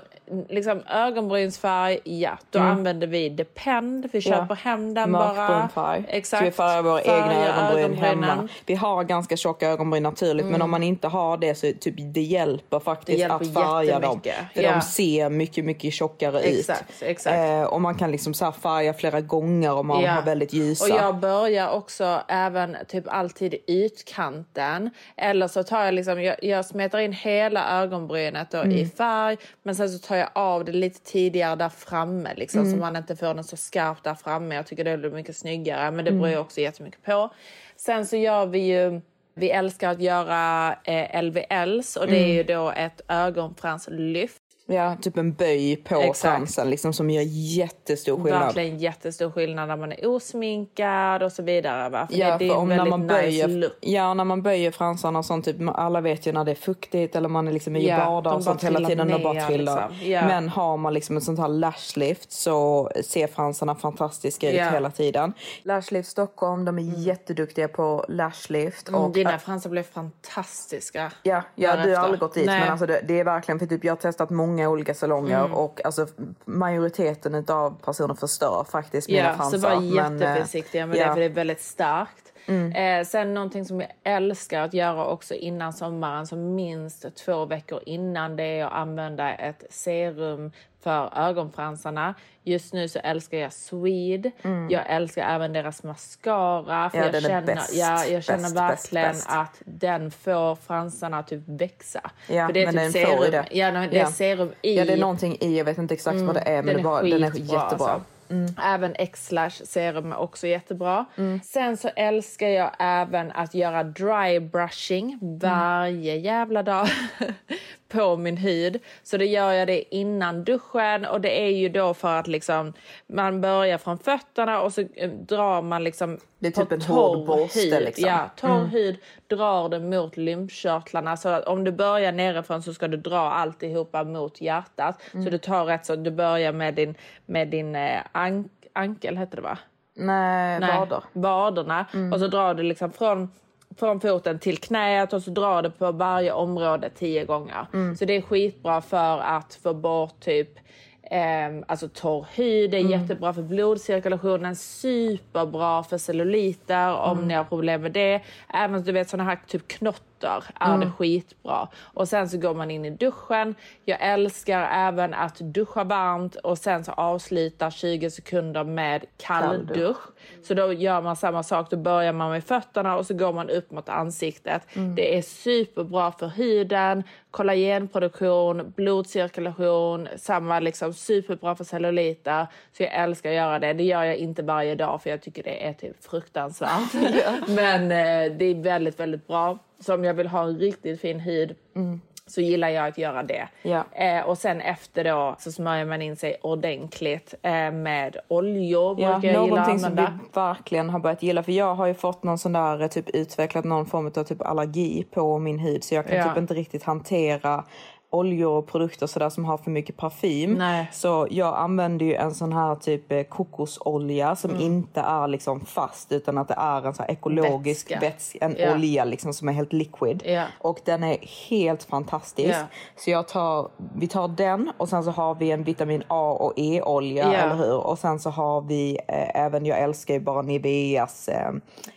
liksom ögonbrynsfärg, ja, då använder vi Depend. Vi köper hem den bara.
Mörkbrun färg.
Exakt.
Så vi färgar våra egna
Färgar
ögonbryn hemma. Vi har ganska tjocka ögonbryn naturligt men om man inte har det så typ det hjälper faktiskt
Det hjälper
att färga dem. För
Ja.
de ser mycket, mycket tjockare
Exakt,
ut.
exakt.
Eh, och man kan liksom så färga flera gånger om man
Ja.
har väldigt ljusa.
Och jag börjar också även typ alltid i utkanten. Eller så tar jag liksom, jag, jag smetar in hela ögonbrynet
Mm.
i färg. Men sen så tar jag av det lite tidigare där framme liksom.
Mm.
Så man inte får den så skarpt där framme. Jag tycker det blir mycket snyggare. Men det
Mm.
beror ju också jättemycket på. Sen så gör vi ju vi älskar att göra eh, LVLs och det är
Mm.
ju då ett ögonfranslyft.
Ja, typ en böj på
Exakt.
fransen liksom, som gör jättestor skillnad.
Verkligen jättestor skillnad när man är osminkad och så vidare. Va? För
Ja,
det, det är
om när man
nice
böjer,
look.
ja, när man böjer fransarna och sånt, typ, alla vet ju när det är fuktigt eller man är liksom i
Ja,
badar och sånt hela tiden och bara trillar.
liksom. Ja.
Men har man liksom ett sånt här lashlift så ser fransarna fantastiska ut
Ja.
hela tiden. Lashlift Stockholm, de är jätteduktiga på lashlift.
Mm,
och,
dina fransar blev fantastiska.
Ja, ja du har aldrig gått dit
Nej.
men alltså det, det är verkligen för typ jag har testat många olika salonger och alltså majoriteten av personer förstör faktiskt mina
Ja,
fransar.
så var
eh,
jätteförsiktiga med
ja.
det för det är väldigt starkt. Eh, sen någonting som jag älskar att göra också innan sommaren, så minst två veckor innan, det är att använda ett serum för ögonfransarna. Just nu så älskar jag Swede. Jag älskar även deras mascara. För
Ja,
jag
den
känner,
bäst,
ja, jag känner
bäst,
verkligen
bäst,
att den får fransarna att typ växa.
Ja,
för det är
men
typ
den
serum.
får det.
Ja, det är serum i.
Ja, det är någonting i, jag vet inte exakt vad det är, men
Den
det
är,
bara, den är jättebra.
Alltså. Även X-Lash serum är också jättebra.
Mm.
Sen så älskar jag även att göra dry brushing varje jävla dag på min hud. Så då gör jag det innan duschen och det är ju då för att liksom man börjar från fötterna och så eh, drar man liksom
Det är typ en hård borste, liksom.
Ja, torr hud drar det mot lymfkörtlarna. Så att om du börjar nerifrån så ska du dra alltihopa mot hjärtat. Så du tar rätt så du börjar med din, med din eh, ank, ankel, heter det va?
Nej,
Nej,
vader.
Vaderna. Och så drar du liksom från, från foten till knät och så drar du på varje område tio gånger. Så det är skitbra för att få bort typ ehm, alltså torr hud, det är jättebra för blodcirkulationen, superbra för celluliter om ni har problem med det. Även du vet såna här typ knotter är det skitbra. Och sen så går man in i duschen. Jag älskar även att duscha varmt och sen så avsluta 20 sekunder med kalldusch.
Kalldusch.
Så då gör man samma sak. Då börjar man med fötterna och så går man upp mot ansiktet. Det är superbra för huden, kollagenproduktion, blodcirkulation, samma liksom superbra för celluliter. Så jag älskar att göra det. Det gör jag inte varje dag för jag tycker det är typ fruktansvärt. Men eh, det är väldigt, väldigt bra. Så om jag vill ha en riktigt fin hud så gillar jag att göra det.
Ja.
Eh, och sen efter då så smörjer man in sig ordentligt eh, med oljor.
Ja,
brukar jag gilla att
som vi verkligen har börjat gilla. För jag har ju fått någon sån där, eh, typ utvecklat någon form av typ allergi på min hud. Så jag kan
Ja.
typ inte riktigt hantera oljor och produkter sådär som har för mycket parfym.
Nej.
Så jag använder ju en sån här typ eh, kokosolja som
Mm.
inte är liksom fast utan att det är en sån här ekologisk
Vätska.
en
Ja.
olja liksom som är helt liquid.
Ja.
Och den är helt fantastisk.
Ja.
Så jag tar, vi tar den och sen så har vi en vitamin A och E-olja,
Ja.
eller hur? Och sen så har vi eh, även, jag älskar ju bara Niveas, eh,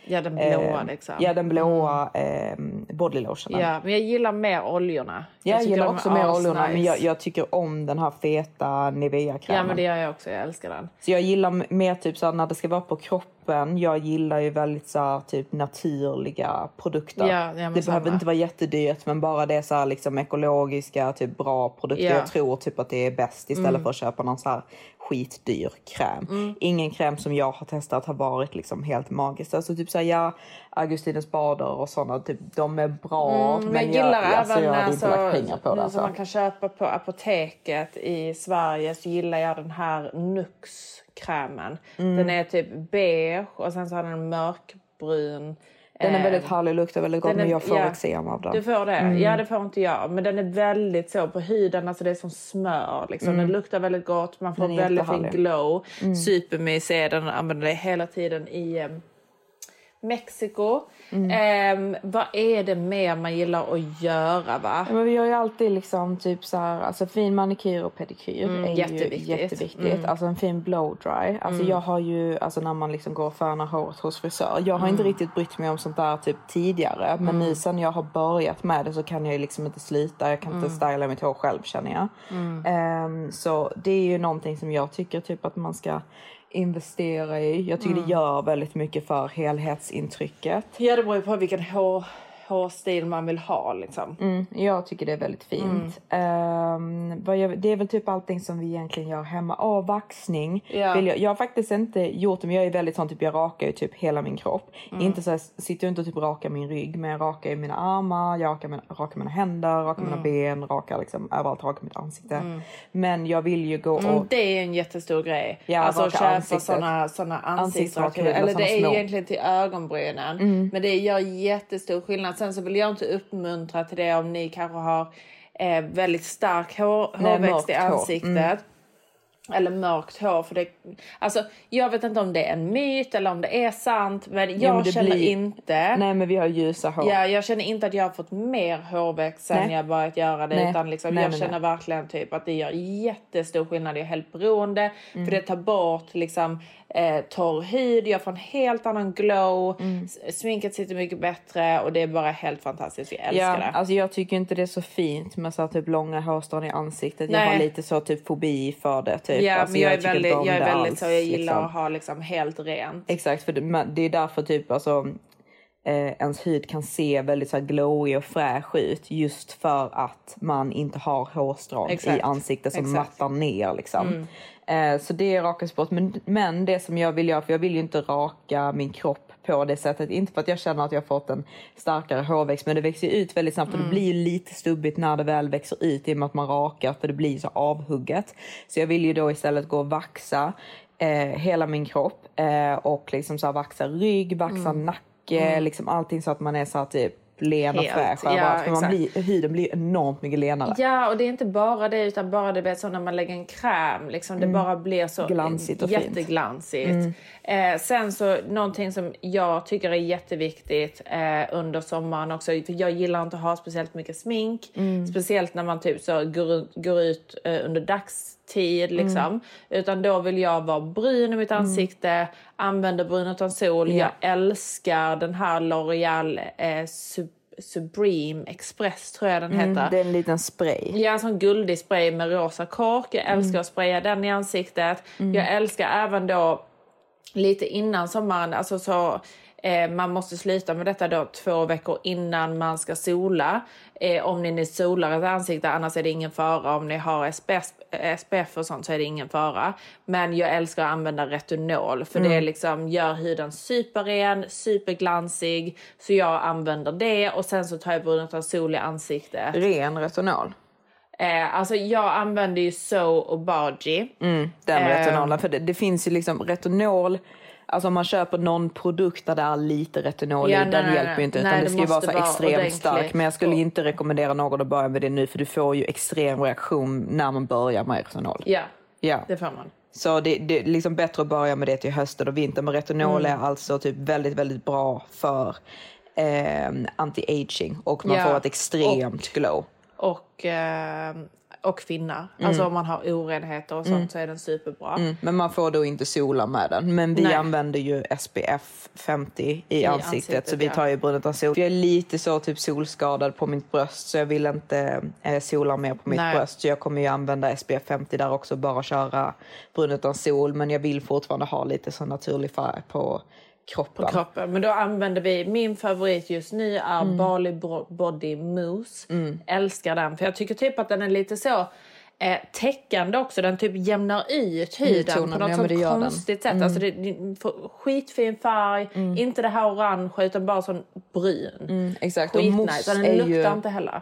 Ja, den blåa
eh,
liksom.
ja den blåa eh, bodylotionen.
Ja, men jag gillar mer oljorna.
Jag,
tycker
gillar
är
också mer oljorna men jag, jag tycker om den här feta Nivea-krämen.
Ja, men det gör jag också. Jag älskar den.
Så jag gillar mer typ så här, när det ska vara på kroppen. Jag gillar ju väldigt så här, typ naturliga produkter.
Ja, ja,
det
samma.
behöver inte vara jättedyrt men bara det så här, liksom ekologiska, typ bra produkter.
Ja. Mm.
Jag tror typ att det är bäst istället för att köpa någon så här skitdyr kräm. Ingen kräm som jag har testat har varit liksom helt magisk. Alltså typ så här, ja, Augustinus bader och sådana, typ, de är bra.
Mm, men jag gillar
alltså,
även
jag hade
alltså,
lagt pengar på det. Alltså.
som man kan köpa på apoteket i Sverige så gillar jag den här Nux-krämen.
Mm.
Den är typ beige och sen så har den en mörkbrun
Den är
Eh,
väldigt härlig, luktar väldigt gott
är-
men jag får
ja.
eksem av den.
Du får det?
Mm.
Ja, det får inte jag. Men den är väldigt så på huden, alltså det är som smör. Liksom. Den luktar väldigt gott, man får
Mm.
Väldigt fin glow.
Mm.
Supermysig är den, använder det hela tiden i eh, Mexiko.
Mm.
Ehm, vad är det mer man gillar att göra va?
Ja, men vi gör ju alltid liksom typ så här, alltså fin manikyr och pedikyr
Mm,
är
jätteviktigt.
ju jätteviktigt.
Mm.
Alltså en fin blow dry. Alltså
Mm.
jag har ju, alltså när man liksom går och fönar håret hos frisör. Jag har inte
Mm.
riktigt brytt mig om sånt där typ tidigare. Men
Mm.
nu sen jag har börjat med det så kan jag ju liksom inte sluta. Jag kan inte styla mitt hår själv känner jag. Ehm, så det är ju någonting som jag tycker typ att man ska investera i. Jag tycker
Mm.
det gör väldigt mycket för helhetsintrycket.
Ja, det beror ju på vilken hår, hårstil man vill ha liksom.
Mm, jag tycker det är väldigt fint. Vad jag, det är väl typ allting som vi egentligen gör hemma. Åh, vaxning. Vill jag, jag har faktiskt inte gjort det, men jag är väldigt sån typ, jag rakar ju typ hela min kropp.
Mm.
Inte så här, sitter jag inte och typ rakar min rygg, men jag rakar ju mina armar, jag rakar mina, rakar mina händer, rakar mina
Mm.
ben, rakar liksom överallt, rakar mitt ansikte.
Mm.
Men jag vill ju gå och...
Mm, det är en jättestor grej.
Ja,
alltså att köpa
ansiktet.
såna, ansiktsraker.
Ansiktsrakhudlar,
Eller det är
små.
egentligen till ögonbrynen.
Mm.
Men det gör jättestor skillnad. Sen så vill jag inte uppmuntra till det om ni kanske har eh, väldigt stark hår,
Nej,
hårväxt i
hår.
ansiktet.
Mm.
Eller mörkt hår. För det, alltså, jag vet inte om det är en myt eller om det är sant. Men jag
Ja, men
känner
blir-
inte...
Nej men vi har ljusa hår.
Ja, jag känner inte att jag har fått mer hårväxt sen
Nej.
jag börjat göra det.
Nej.
Utan liksom,
Nej,
jag känner verkligen typ att det gör jättestor skillnad. Jag är helt beroende.
Mm.
För det tar bort liksom, eh, torr hud. Jag får en helt annan glow.
Mm.
Sminket sitter mycket bättre. Och det är bara helt fantastiskt. Jag älskar
Ja,
det.
alltså jag tycker inte det är så fint med så här typ långa hårstrån i ansiktet. Jag
Nej.
har lite så typ fobi för det. Typ.
ja,
Alltså,
men jag, är
tycker inte
väldigt, jag är väldigt
alls,
så. Jag gillar
liksom.
att ha liksom helt rent.
Exakt, för det, det är därför typ alltså eh, ens hud kan se väldigt så här glowy och fräsch ut just för att man inte har hårstrån i ansiktet som
Exakt.
mattar ner liksom.
Mm.
Eh, så det är rakas bort. Men, men det som jag vill göra, för jag vill ju inte raka min kropp på det sättet. Inte för att jag känner att jag har fått en starkare hårväxt men det växer ut väldigt snabbt och
Mm.
det blir ju lite stubbigt när det väl växer ut i och med att man rakar för det blir så avhugget. Så jag vill ju då istället gå och vaxa eh, hela min kropp eh, och liksom så vaxa rygg, vaxa
Mm.
nacke,
Mm.
liksom allting så att man är så här typ len och fräsch.
ja,
för man blir, huden blir enormt mycket lenare.
Ja, och det är inte bara det utan bara det vet, så när man lägger en kräm. Liksom, det
Mm.
bara blir så
Glansigt och fint.
jätteglansigt.
Mm.
Eh, sen så någonting som jag tycker är jätteviktigt eh, under sommaren också. För jag gillar inte att ha speciellt mycket smink.
Mm.
Speciellt när man typ så går, ut- går ut eh, under dagstid. Liksom.
Mm.
Utan då vill jag vara brun i mitt ansikte. Använder brun utan sol.
Ja.
Jag älskar den här L'Oreal eh, Sub- Supreme Express tror jag den
Mm,
heter.
det är en liten spray.
Ja, en sån guldig spray med rosa kork. Jag älskar
Mm.
att spraya den i ansiktet.
Mm.
Jag älskar även då lite innan sommaren, alltså så eh, man måste sluta med detta då två veckor innan man ska sola. Eh, om ni nu solar ett ansikte, annars är det ingen fara. Om ni har SPF, SPF och sånt så är det ingen fara. Men jag älskar att använda retinol för
Mm.
det liksom gör huden superren, superglansig. Så jag använder det och sen så tar jag brun utan sol i ansiktet.
Ren retinol.
Eh, alltså jag använder ju So och Baji.
Mm, den
Eh,
retinolen. För det, det finns ju liksom retinol. Alltså om man köper någon produkt där det är lite retinol
Ja,
i, den
nej,
hjälper ju inte.
nej,
Utan
det
det ska ju vara så extremt
ordentligt.
stark. Men jag skulle inte rekommendera någon att börja med det nu för du får ju extrem reaktion när man börjar med retinol.
Ja,
Ja.
det får man.
Så det, det är liksom bättre att börja med det till hösten och vintern. Men retinol
Mm.
är alltså typ väldigt, väldigt bra för eh, anti-aging och man
Ja,
får ett extremt glow.
Och, eh, och finnar.
Mm.
Alltså om man har orenheter och sånt
Mm.
så är den superbra.
Mm, men man får då inte sola med den. Men vi
Nej.
använder ju SPF 50 i,
I
ansiktet,
ansiktet,
så vi tar ju brun utan sol. Jag är lite så typ solskadad på mitt bröst så jag vill inte eh, sola mer på mitt
Nej.
bröst. Så jag kommer ju använda SPF 50 där också, bara köra brun utan sol. Men jag vill fortfarande ha lite så naturlig färg på kroppen.
På kroppen. Men då använder vi, min favorit just nu är
Mm.
Bali Body Mousse.
Mm.
Älskar den för jag tycker typ att den är lite så eh, täckande också. Den typ jämnar ut huden på något sånt konstigt sätt.
Mm.
Alltså det, det får skitfin färg, inte det här orange utan bara sån brun.
Mm, exakt.
Skitnice. den luktar
ju...
inte heller.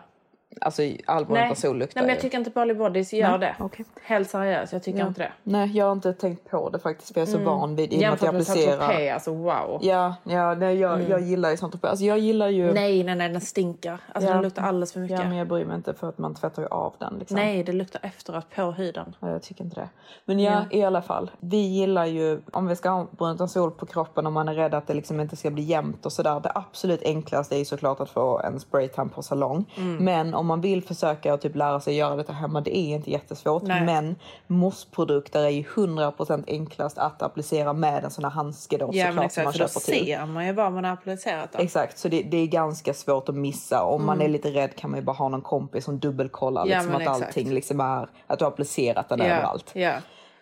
Alltså all brun sol luktar
Nej, men jag tycker inte Bali Bodies gör
Nej,
det.
okej.
Helt seriöst, jag tycker
Ja.
inte det.
Nej, jag har inte tänkt på det faktiskt för jag är så van vid och att
Jämfört
jag
med
applicerar.
Alltså wow.
Ja, ja nej, jag, jag gillar ju sånt. Alltså jag gillar ju...
Nej, nej, nej, den stinker. Alltså
Ja.
den luktar alldeles för mycket.
Ja, men jag bryr mig inte för att man tvättar ju av den. Liksom.
Nej, det luktar efteråt på huden.
Ja, Jag tycker inte det. Men ja, i alla fall. Vi gillar ju, om vi ska ha brunt sol på kroppen och man är rädd att det liksom inte ska bli jämnt och sådär. Det absolut enklaste är ju såklart att få en spraytan på salong.
Mm.
Men om man vill försöka att typ lära sig göra detta hemma, det är inte jättesvårt.
Nej.
Men mossprodukter är ju 100% enklast att applicera med en sån här handske då
Ja,
såklart som man
exakt, för då
till.
ser man ju vad man har applicerat. Då.
Exakt, så det, det är ganska svårt att missa. Om man är lite rädd kan man ju bara ha någon kompis som dubbelkollar
Mm. Ja,
liksom, att
exakt.
allting liksom är, att du har applicerat den
ja,
överallt.
Ja.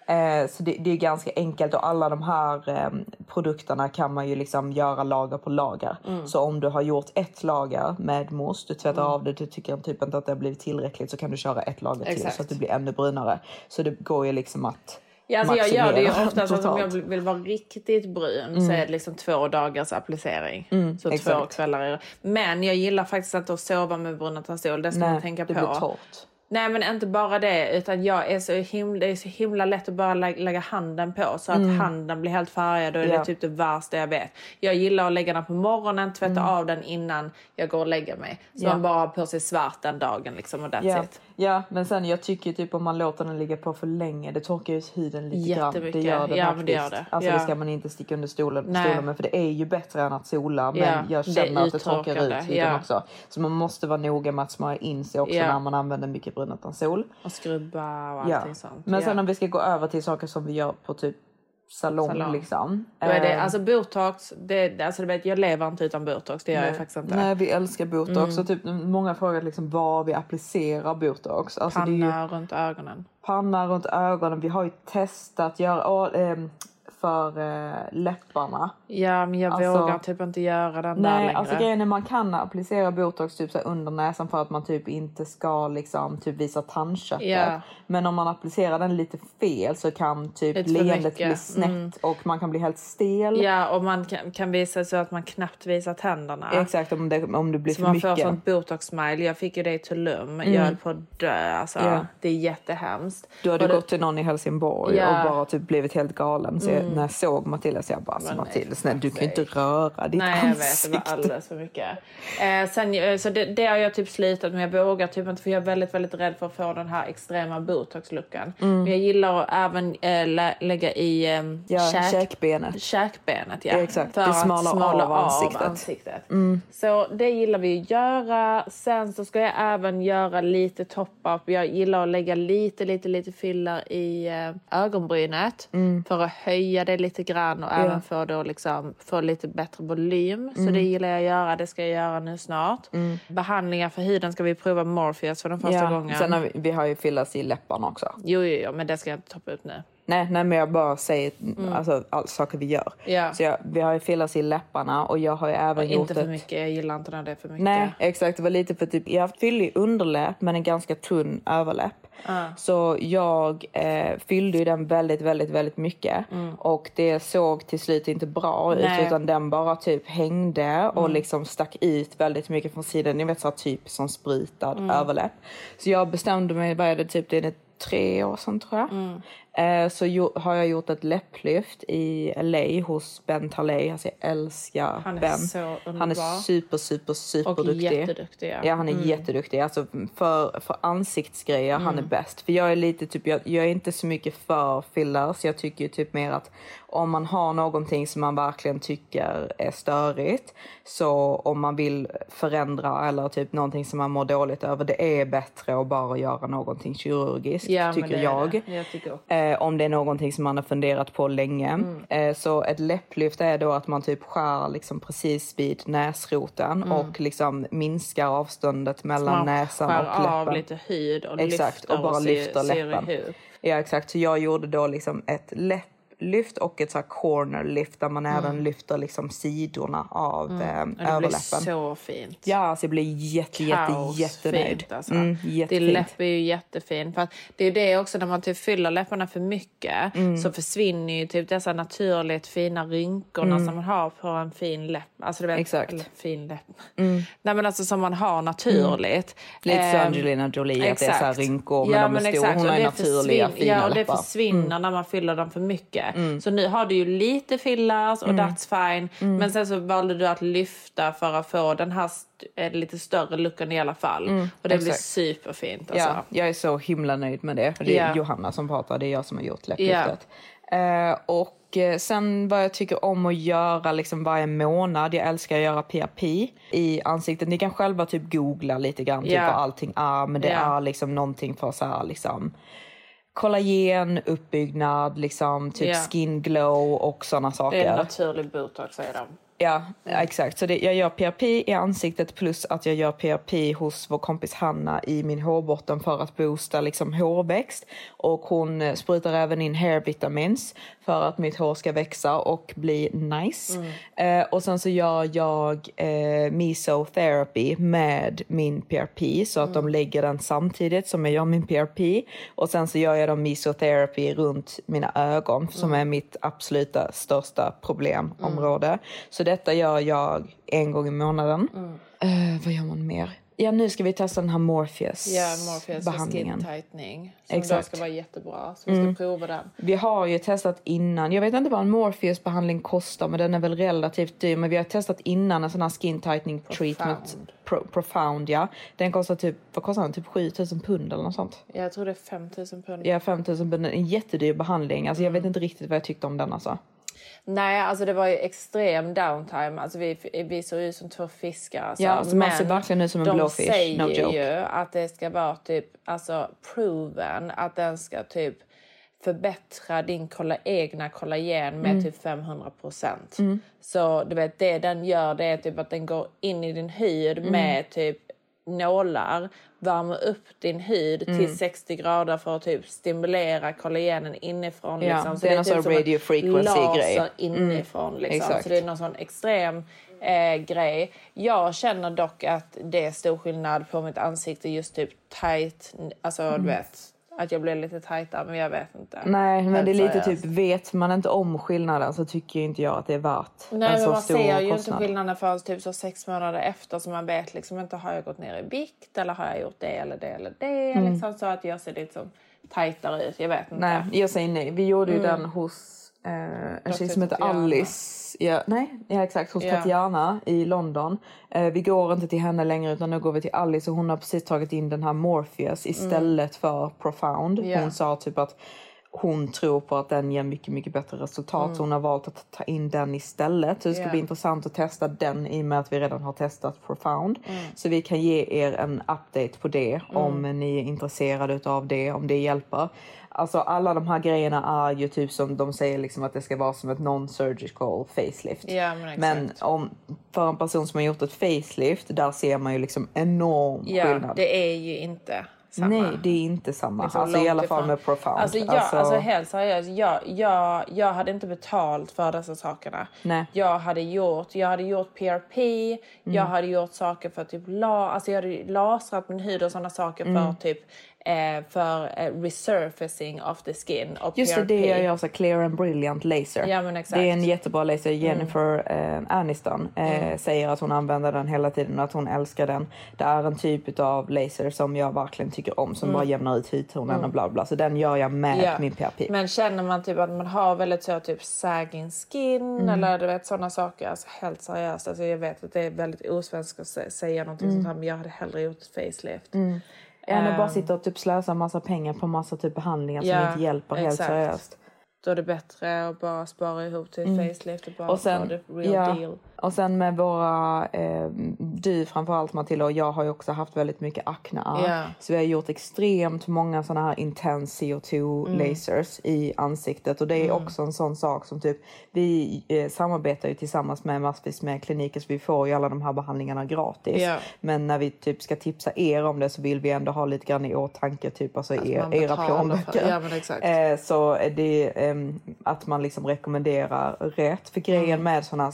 Eh, så det, det är ganska enkelt och alla de här eh, produkterna kan man ju liksom göra lager på lager.
Mm.
Så om du har gjort ett lager med mousse, du tvättar av det, du tycker typ inte att det har blivit tillräckligt så kan du köra ett lager till
Exakt.
så att det blir ännu brunare. Så det går ju liksom att
Ja, alltså jag gör det ju
maximera
oftast att om jag vill vara riktigt brun så är det liksom två dagars applicering. så två
Mm. exakt.
kvällar. i- Men jag gillar faktiskt inte att sova med brunnen tanstol. Det ska man
Nej,
tänka
det
på.
blir torrt.
Nej men inte bara det utan jag är så himla, det är så himla lätt att bara lä- lägga handen på så att handen blir helt färgad och det
Mm.
Är typ det värsta jag vet. Jag gillar att lägga den på morgonen, tvätta av den innan jag går och lägger mig. Så
Mm.
Man bara har på sig svart den dagen liksom och that's it.
Ja, men sen jag tycker typ om man låter den ligga på för länge, det torkar ju huden lite grann. Det
Jättemycket.
gör det
Ja,
faktiskt.
det gör det.
Alltså
Ja.
det ska man inte sticka under stolen,
Nej.
stolen med för det är ju bättre än att sola. Men
Ja,
jag
det
känner att det torkar ut huden
ja.
också. Så man måste vara noga med att smörja in sig också när man använder mycket brunnatonsol.
Och skrubba och allting sånt.
Men sen om vi ska gå över till saker som vi gör på typ salong,
Salong.
liksom.
Då är det,
Eh,
alltså botox, det, alltså vet, jag lever inte utan botox. Det gör jag faktiskt inte.
Nej, vi älskar botox.
Mm.
Och typ, många frågar liksom var vi applicerar botox. Alltså, är ju-
Panna runt ögonen.
panna runt ögonen. Vi har ju testat göra åh, ehm, för eh, läpparna.
Ja, men jag
Alltså-
vågar typ inte göra den där
Nej,
längre.
alltså grejen är man kan applicera botox typ så under näsan för att man typ inte ska liksom typ visa tandköttet.
Ja.
Men om man applicerar den lite fel så kan typ
Lite
leendet bli snett och man kan bli helt stel.
Ja, och man kan, kan visa så att man knappt visar tänderna.
Exakt om det, om det blir
Så
för
man
mycket.
får sånt botox-smile. Jag fick ju det i Tulum. Jag höll på att dö. Alltså.
Ja.
Det är jättehemskt.
Du hade
Och det-
gått till någon i Helsingborg.
Mm.
och bara typ blivit helt galen. Så jag, när jag såg Matilda så jag bara, alltså,
nej,
Matilda snälla du kan ju
nej.
inte röra ditt
Nej, jag vet. Det
ansikte.
var alldeles för mycket. Eh, sen, eh, så det, det har jag typ slitit med. Jag vågar typ inte för jag är väldigt, väldigt rädd för att få den här extrema botox-looken. Men jag gillar att även eh, lä- lägga i eh,
Ja,
käk,
käkbenet.
käkbenet. Ja,
Exakt,
för
det
att
smalar
smala
av ansiktet.
ansiktet. Så det gillar vi att göra. Sen så ska jag även göra lite top-up. Jag gillar att lägga lite, lite, lite filler i eh, ögonbrynet för att höja det lite grann och även få då liksom få lite bättre volym. Så det gillar jag att göra. Det ska jag göra nu snart. Behandlingar för huden ska vi prova Morpheus för den första
Ja,
gången.
Sen har vi, vi har ju fillers i läpparna också.
Jo, jo, jo, men det ska jag inte toppa ut nu.
Nej, nej men jag bara säger alltså, all, saker vi gör.
Mm. Ja.
Så jag, vi har ju fillers i läpparna och jag har ju även gjort
Inte för
ett...
mycket. Jag gillar inte när det är för mycket.
Nej, exakt. Det var lite för typ, jag har haft fyllig underläpp men en ganska tunn överläpp. Så jag eh, fyllde ju den väldigt, väldigt, väldigt mycket. Och det såg till slut inte bra
Nej.
ut utan den bara typ hängde och liksom stack ut väldigt mycket från sidan. Ni vet så här, typ som spritad överläpp. Så jag bestämde mig, det, typ det är tre år sedan tror jag. Eh, så har jag gjort ett läpplyft i LA hos Ben Talay. Alltså jag älskar
Han är
Ben.
så
Han är super, super, super
Och
duktig.
jätteduktig, ja.
Ja, han är jätteduktig. Alltså för, för ansiktsgrejer, han är bäst. För jag är lite typ, jag, jag är inte så mycket för fillers. Jag tycker ju typ mer att om man har någonting som man verkligen tycker är störigt. Så om man vill förändra eller typ någonting som man mår dåligt över. Det är bättre att bara göra någonting kirurgiskt,
Ja,
tycker jag.
Jag tycker också.
Eh, om det är någonting som man har funderat på länge.
Mm.
Eh, så ett läpplyft är då att man typ skär liksom precis vid näsroten och liksom minskar avståndet mellan
Mm. Man
näsan
skär
och läppen.
av lite hud och
Exakt, och bara
syr-
lyfter
syr
läppen. Ja exakt, så jag gjorde då liksom ett läpp lyft och ett så här corner lift där man även lyfter liksom sidorna av eh,
Mm. Det
överläppen.
blir så fint.
Ja, alltså jag blir jätte, jätte, jättenöjd.
fint, alltså.
Mm,
Din läpp är ju jättefin. För att det är det också när man typ fyller läpparna för mycket
Mm.
så försvinner ju typ dessa naturligt fina rynkorna som man har på en fin läpp. Alltså du vet,
Mm. Exakt.
Fin läpp. Nej men alltså som man har naturligt.
Lite så
Ehm,
Angelina Jolie, att det är så rynkor men
ja,
de är
men
stora.
exakt.
Hon har ju
det
naturliga fina
Ja, och det
läppar.
försvinner när man fyller dem för mycket. Så nu har du ju lite fillers och that's fine. Men sen så valde du att lyfta för att få den här st- eh, lite större looken i alla fall. och det blir superfint. Alltså.
Ja, jag är så himla nöjd med det. Det är
Ja.
Johanna som pratar, det är jag som har gjort läpplyftet. Eh, och eh, sen vad jag tycker om att göra liksom varje månad, jag älskar att göra PRP i ansiktet. Ni kan själva typ googla lite grann typ
Ja.
vad allting är, men det
Ja.
är liksom någonting för så här liksom kollagen, uppbyggnad, liksom typ
Ja.
skin glow och sådana
Det
saker.
är naturlig botox säger de.
Ja, exakt. Så det, jag gör PRP i ansiktet plus att jag gör PRP hos vår kompis Hanna i min hårbotten för att boosta liksom hårväxt. Och hon eh, sprutar även in hair vitamins för att mitt hår ska växa och bli nice. Eh, och sen så gör jag eh, mesotherapy med min PRP så att de lägger den samtidigt som jag gör min PRP. Och sen så gör jag då mesotherapy runt mina ögon som är mitt absoluta största problemområde. Så detta gör jag en gång i månaden. Eh, vad gör man mer? Ja, nu ska vi testa den här Morpheus
Ja, Morpheus för
behandlingen.
skin tightening. Som
Exakt. Mm.
ska vara jättebra. Så vi ska prova den.
Vi har ju testat innan. Jag vet inte vad en Morpheus behandling kostar, men den är väl relativt dyr. Men vi har testat innan en sån här skin tightening treatment. Pro, profound, ja. Den kostar typ, vad kostar den? Typ 7000 pund eller något sånt.
Jag tror det är 5000 pund.
Ja, 5000 pund. En jättedyr behandling. Alltså jag vet inte riktigt vad jag tyckte om den alltså.
Nej, alltså det var ju extrem downtime. Alltså vi, vi såg ut som två fiskar. Alltså.
Ja, alltså man ser verkligen ut som en
de
blowfish,
säger
no joke.
ju att det ska vara typ, alltså proven, att den ska typ förbättra din kolla, egna kollagen med
Mm.
typ 500 procent. Så du vet, det den gör det är typ att den går in i din hud
Mm.
med typ nålar, värmer upp din hud
Mm.
till 60 grader för att typ stimulera kollagenen inifrån.
Ja,
liksom.
det är någon
typ
sån radio frequency-grej.
laser inifrån. Liksom.
exakt.
Så det är någon sån extrem eh, grej. Jag känner dock att det är stor skillnad på mitt ansikte just typ tight, alltså
Mm.
du vet. Att jag blir lite tajtare men jag vet inte.
Nej, men det är lite typ, vet man inte om skillnaden så tycker inte jag att det är värt
Nej
en
men
så
man
stor
ser ju
kostnad.
inte skillnaden förrän typ så sex månader efter så man vet liksom inte har jag gått ner i vikt eller har jag gjort det eller det eller det. Liksom, så att jag ser lite som tajtare ut. Jag vet inte.
Nej, jag säger nej. Vi gjorde ju
Mm.
den hos eh, en tjej som heter
Tatiana.
Alice. Ja, nej, ja, exakt. Hos
Ja.
Tatiana i London. Eh, vi går inte till henne längre utan nu går vi till Alice och hon har precis tagit in den här Morpheus istället för Profound.
Mm. Ja.
Hon sa typ att hon tror på att den ger mycket, mycket bättre resultat så hon har valt att ta in den istället. Så det ska
Mm. Ja.
bli intressant att testa den i och med att vi redan har testat Profound.
Mm.
Så vi kan ge er en update på det om ni är intresserade av det, om det hjälper. Alltså alla de här grejerna är ju typ som de säger liksom att det ska vara som ett non-surgical facelift.
Ja, men
men om, för en person som har gjort ett facelift, där ser man ju liksom enorm
Ja,
skillnad.
det är ju inte samma.
Nej, det är inte samma.
Liksom
alltså i alla fall
ifrån.
med Profound.
Alltså, jag, alltså... helt seriöst, jag, jag, jag hade inte betalt för dessa sakerna.
Nej.
Jag hade gjort, jag hade gjort PRP,
Mm.
jag hade gjort saker för typ la, alltså jag hade lasrat min hud och sådana saker
Mm.
för typ eh, för eh, resurfacing of the skin och
Just det,
PRP.
det jag gör clear and brilliant laser.
Ja, men exakt.
Det är en jättebra laser. Jennifer eh, Aniston eh, säger att hon använder den hela tiden och att hon älskar den. Det är en typ av laser som jag verkligen tycker om som bara jämnar ut hudtonen och bla bla. Så den gör jag med
Ja.
min PRP.
Men känner man typ att man har väldigt så typ sagging skin
Mm.
eller du vet sådana saker. Alltså helt seriöst. Alltså jag vet att det är väldigt osvenskt att sä- säga någonting
Mm.
sånt här men jag hade hellre gjort facelift.
Än att bara
Ehm.
sitta och typ slösa massa pengar på massa typ behandlingar
Ja,
som inte hjälper helt
exakt.
seriöst.
Då är det bättre att bara spara ihop till ett facelift och bara
Mm. Och sen,
få det real
ja,
deal.
Och sen med våra, eh, du framförallt Matilda och jag har ju också haft väldigt mycket akne.
Ja.
Så vi har gjort extremt många sådana här intense CO2
Mm.
lasers i ansiktet. Och det är också en sån sak som typ, vi eh, samarbetar ju tillsammans med massvis med kliniker så vi får ju alla de här behandlingarna gratis.
Ja.
Men när vi typ ska tipsa er om det så vill vi ändå ha lite grann i åtanke typ alltså
Att
er, era plånböcker.
ja.
Eh, så är det ehm, att man liksom rekommenderar rätt. För grejen
Mm.
med sådana här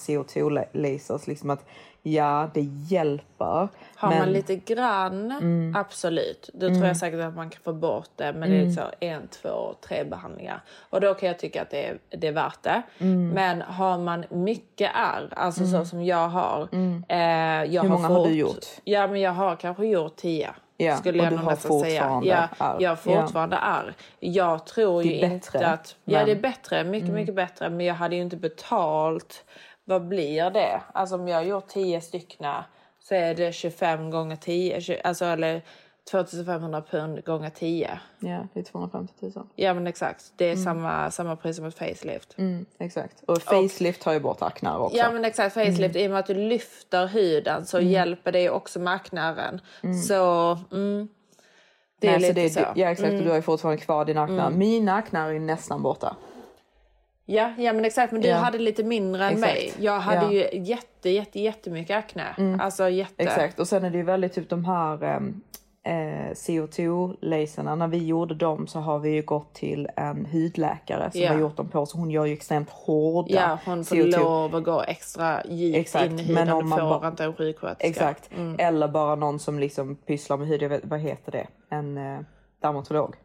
CO2-lasers liksom att ja, det hjälper.
Har
men,
man lite grann,
Mm.
absolut. Då tror jag säkert att man kan få bort det. Men det är så en, två, tre behandlingar. Och då kan jag tycka att det är, det är värt det.
Mm.
Men har man mycket ärr, alltså så som jag har. Eh, jag
Hur många har du gjort?
Ja, men jag har kanske gjort tio.
Ja,
skulle
och
jag
du har
nästan säga.
fortfarande
Ja,
ärr.
jag har fortfarande ärr. Jag tror ju
är
inte
bättre,
att... Ja,
men-
det är bättre. Mycket, mycket bättre. Men jag hade ju inte betalt. Vad blir det? Alltså om jag gjort 10 styckna så är det 25 gånger 10. tju- Alltså eller 2500 pund gånger 10.
Ja, det är 250 000.
Ja men exakt. Det är samma, samma pris som ett facelift.
Mm, exakt. Och facelift tar ju bort aknar också.
Ja men exakt, facelift. I och med att du lyfter huden så hjälper det ju också med aknären. Så mm, det är
Nej, så
lite
det,
så. Mm.
Ja exakt, och du har ju fortfarande kvar dina aknar. Mina aknar är nästan borta.
Ja, ja men exakt. Men du
Ja.
hade lite mindre än
Exakt.
mig. Jag hade
Ja.
ju jätte, jätte, jättemycket akne. Alltså jätte.
Exakt, och sen är det ju väldigt typ de här ehm, eh, CO2-laserna. När vi gjorde dem så har vi ju gått till en hudläkare som
Ja.
har gjort dem på så hon gör ju extremt hårda
Ja, hon får lov att gå extra djupt
Exakt,
in i
men
huden.
om
Du
man
får inte en sjuksköterska.
Exakt, eller bara någon som liksom pysslar med hud. Jag vet, vad heter det? En eh, dermatolog.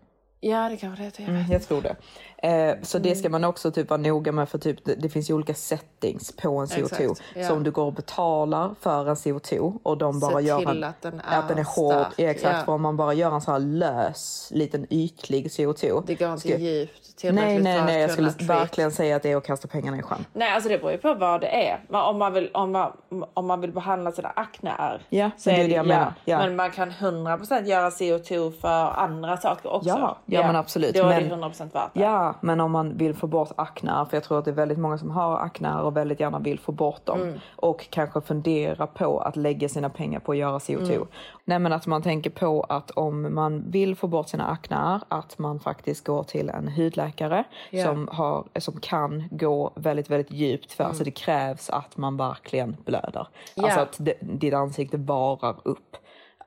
Ja, det kanske det heter. Jag vet.
Mm, jag tror det. Eh, så det ska man också typ vara noga med för typ, det, finns ju olika settings på en CO2.
Exakt, ja.
Så om du går och betalar för en CO2 och de bara
Se
gör en,
att den är
att den är hård. Ja, exakt,
ja.
för om man bara gör en sån här lös, liten ytlig CO2.
Det går inte
ska-
djupt
Nej, nej, nej, jag skulle verkligen säga att det är att kasta pengarna i sjön.
Nej, alltså det beror ju på vad det är. Men om man vill, om man, om man vill behandla sina akneär.
Ja,
så
det är
är
det jag menar. Ja.
Men man kan 100% göra CO2 för andra saker också.
Ja, ja, men absolut.
Då är
Men-
det 100% värt det.
Ja, men om man vill få bort aknar, för jag tror att det är väldigt många som har aknar och väldigt gärna vill få bort dem
Mm.
och kanske fundera på att lägga sina pengar på att göra CO2.
Mm.
Nej, men att man tänker på att om man vill få bort sina aknar, att man faktiskt går till en hudläkare
Ja.
som, har, som kan gå väldigt, väldigt djupt för.
Mm.
Så det krävs att man verkligen blöder.
Ja.
Alltså att det, ditt ansikte varar upp.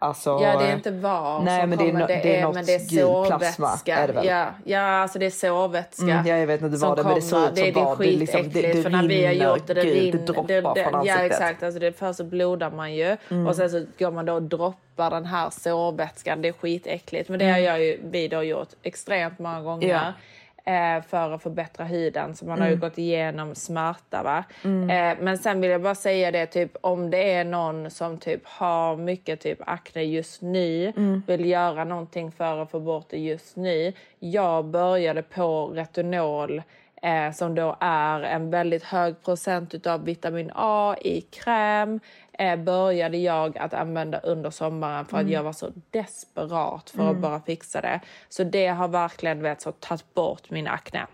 Alltså,
Ja, det är inte var
Nej,
som
men det är
kommer.
no- det är något
men det är sårvätska.
det?
Ja, ja, alltså det är sårvätska.
Mm, ja, jag vet inte vad det är, men det ser
kommer.
ut som
det, det
vad. Det är liksom-
skitäckligt.
det- det
för när vi har gjort det, det,
gult, det droppar från
Ja,
ansiktet. Mm.
exakt. Alltså det, först så blodar man ju och sen så går man då och droppar den här sårvätskan. Det är skitäckligt. Men det har jag ju, vi då gjort extremt många gånger.
Mm. Ja.
Eh, för att förbättra huden. Så man har ju gått igenom smärta. Va?
Mm.
Eh, men sen vill jag bara säga det, typ, om det är någon som typ har mycket typ akne just nu,
Mm.
vill göra någonting för att få bort det just nu. Jag började på retinol eh, som då är en väldigt hög procent utav vitamin A i kräm eh, började jag att använda under sommaren för att jag var så desperat för att bara fixa det. Så det har verkligen vet, så, tagit bort min akne.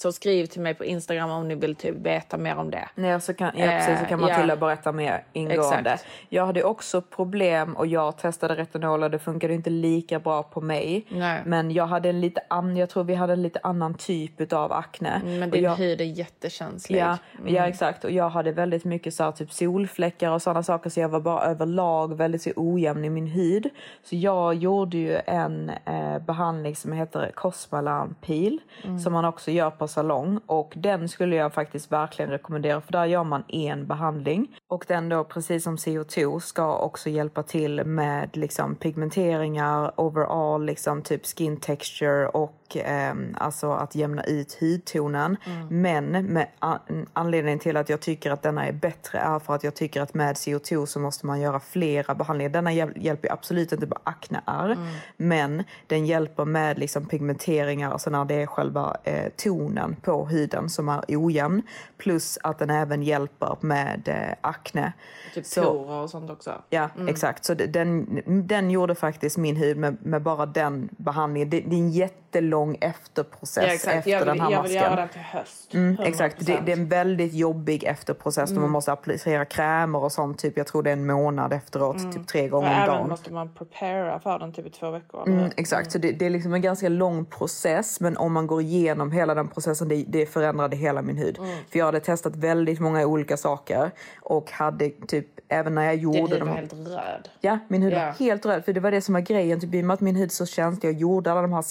Så skriv till mig på Instagram om ni vill typ veta mer om det.
Nej, så kan, ja, precis, så kan
Eh,
Matilda
ja.
berätta mer ingående.
Exakt.
Jag hade också problem och jag testade retinol och det funkade inte lika bra på mig.
Nej.
Men jag hade en lite an, jag tror vi hade en lite annan typ av akne.
Men
Och
din
jag,
hud är jättekänslig.
Ja, ja exakt och jag hade väldigt mycket så här, typ solfläckar och sådana saker så jag var bara överlag väldigt så ojämn i min hud. Så jag gjorde ju en eh, behandling som heter Cosmalan Peel som man också gör på salong. Och den skulle jag faktiskt verkligen rekommendera för där gör man en behandling. Och den då precis som CO2 ska också hjälpa till med liksom pigmenteringar overall liksom typ skin texture och ehm, alltså att jämna ut hudtonen. Men med an- anledningen till att jag tycker att denna är bättre är för att jag tycker att med CO2 så måste man göra flera behandlingar. Denna hjäl- hjälper absolut inte bara akneär, men den hjälper med liksom pigmenteringar, alltså när det är själva eh, ton cirkulationen på huden som är ojämn. Plus att den även hjälper med eh, akne.
Typ
Så-
porer och sånt också.
Ja, exakt. Så den, den gjorde faktiskt min hud med, med bara den behandlingen. Det, det är en jättelång efterprocess
Ja, exakt.
efter
jag vill,
den här
jag vill
masken.
göra den till höst.
Mm, exakt. Det,
100%.
det är en väldigt jobbig efterprocess
Mm.
man måste applicera krämer och sånt. Typ, jag tror det är en månad efteråt, typ tre gånger om
även
dagen.
måste man prepara för den typ i två veckor.
Mm, exakt, så det, det är liksom en ganska lång process men om man går igenom hela den processen det, det förändrade hela min hud.
Mm.
För jag hade testat väldigt många olika saker och hade typ även när jag
Din
gjorde
hud
de
var
här...
helt röd.
Ja, min hud
Ja.
var helt röd. För det var det som var grejen. Typ, I och med att min hud är så känslig. Jag gjorde alla de här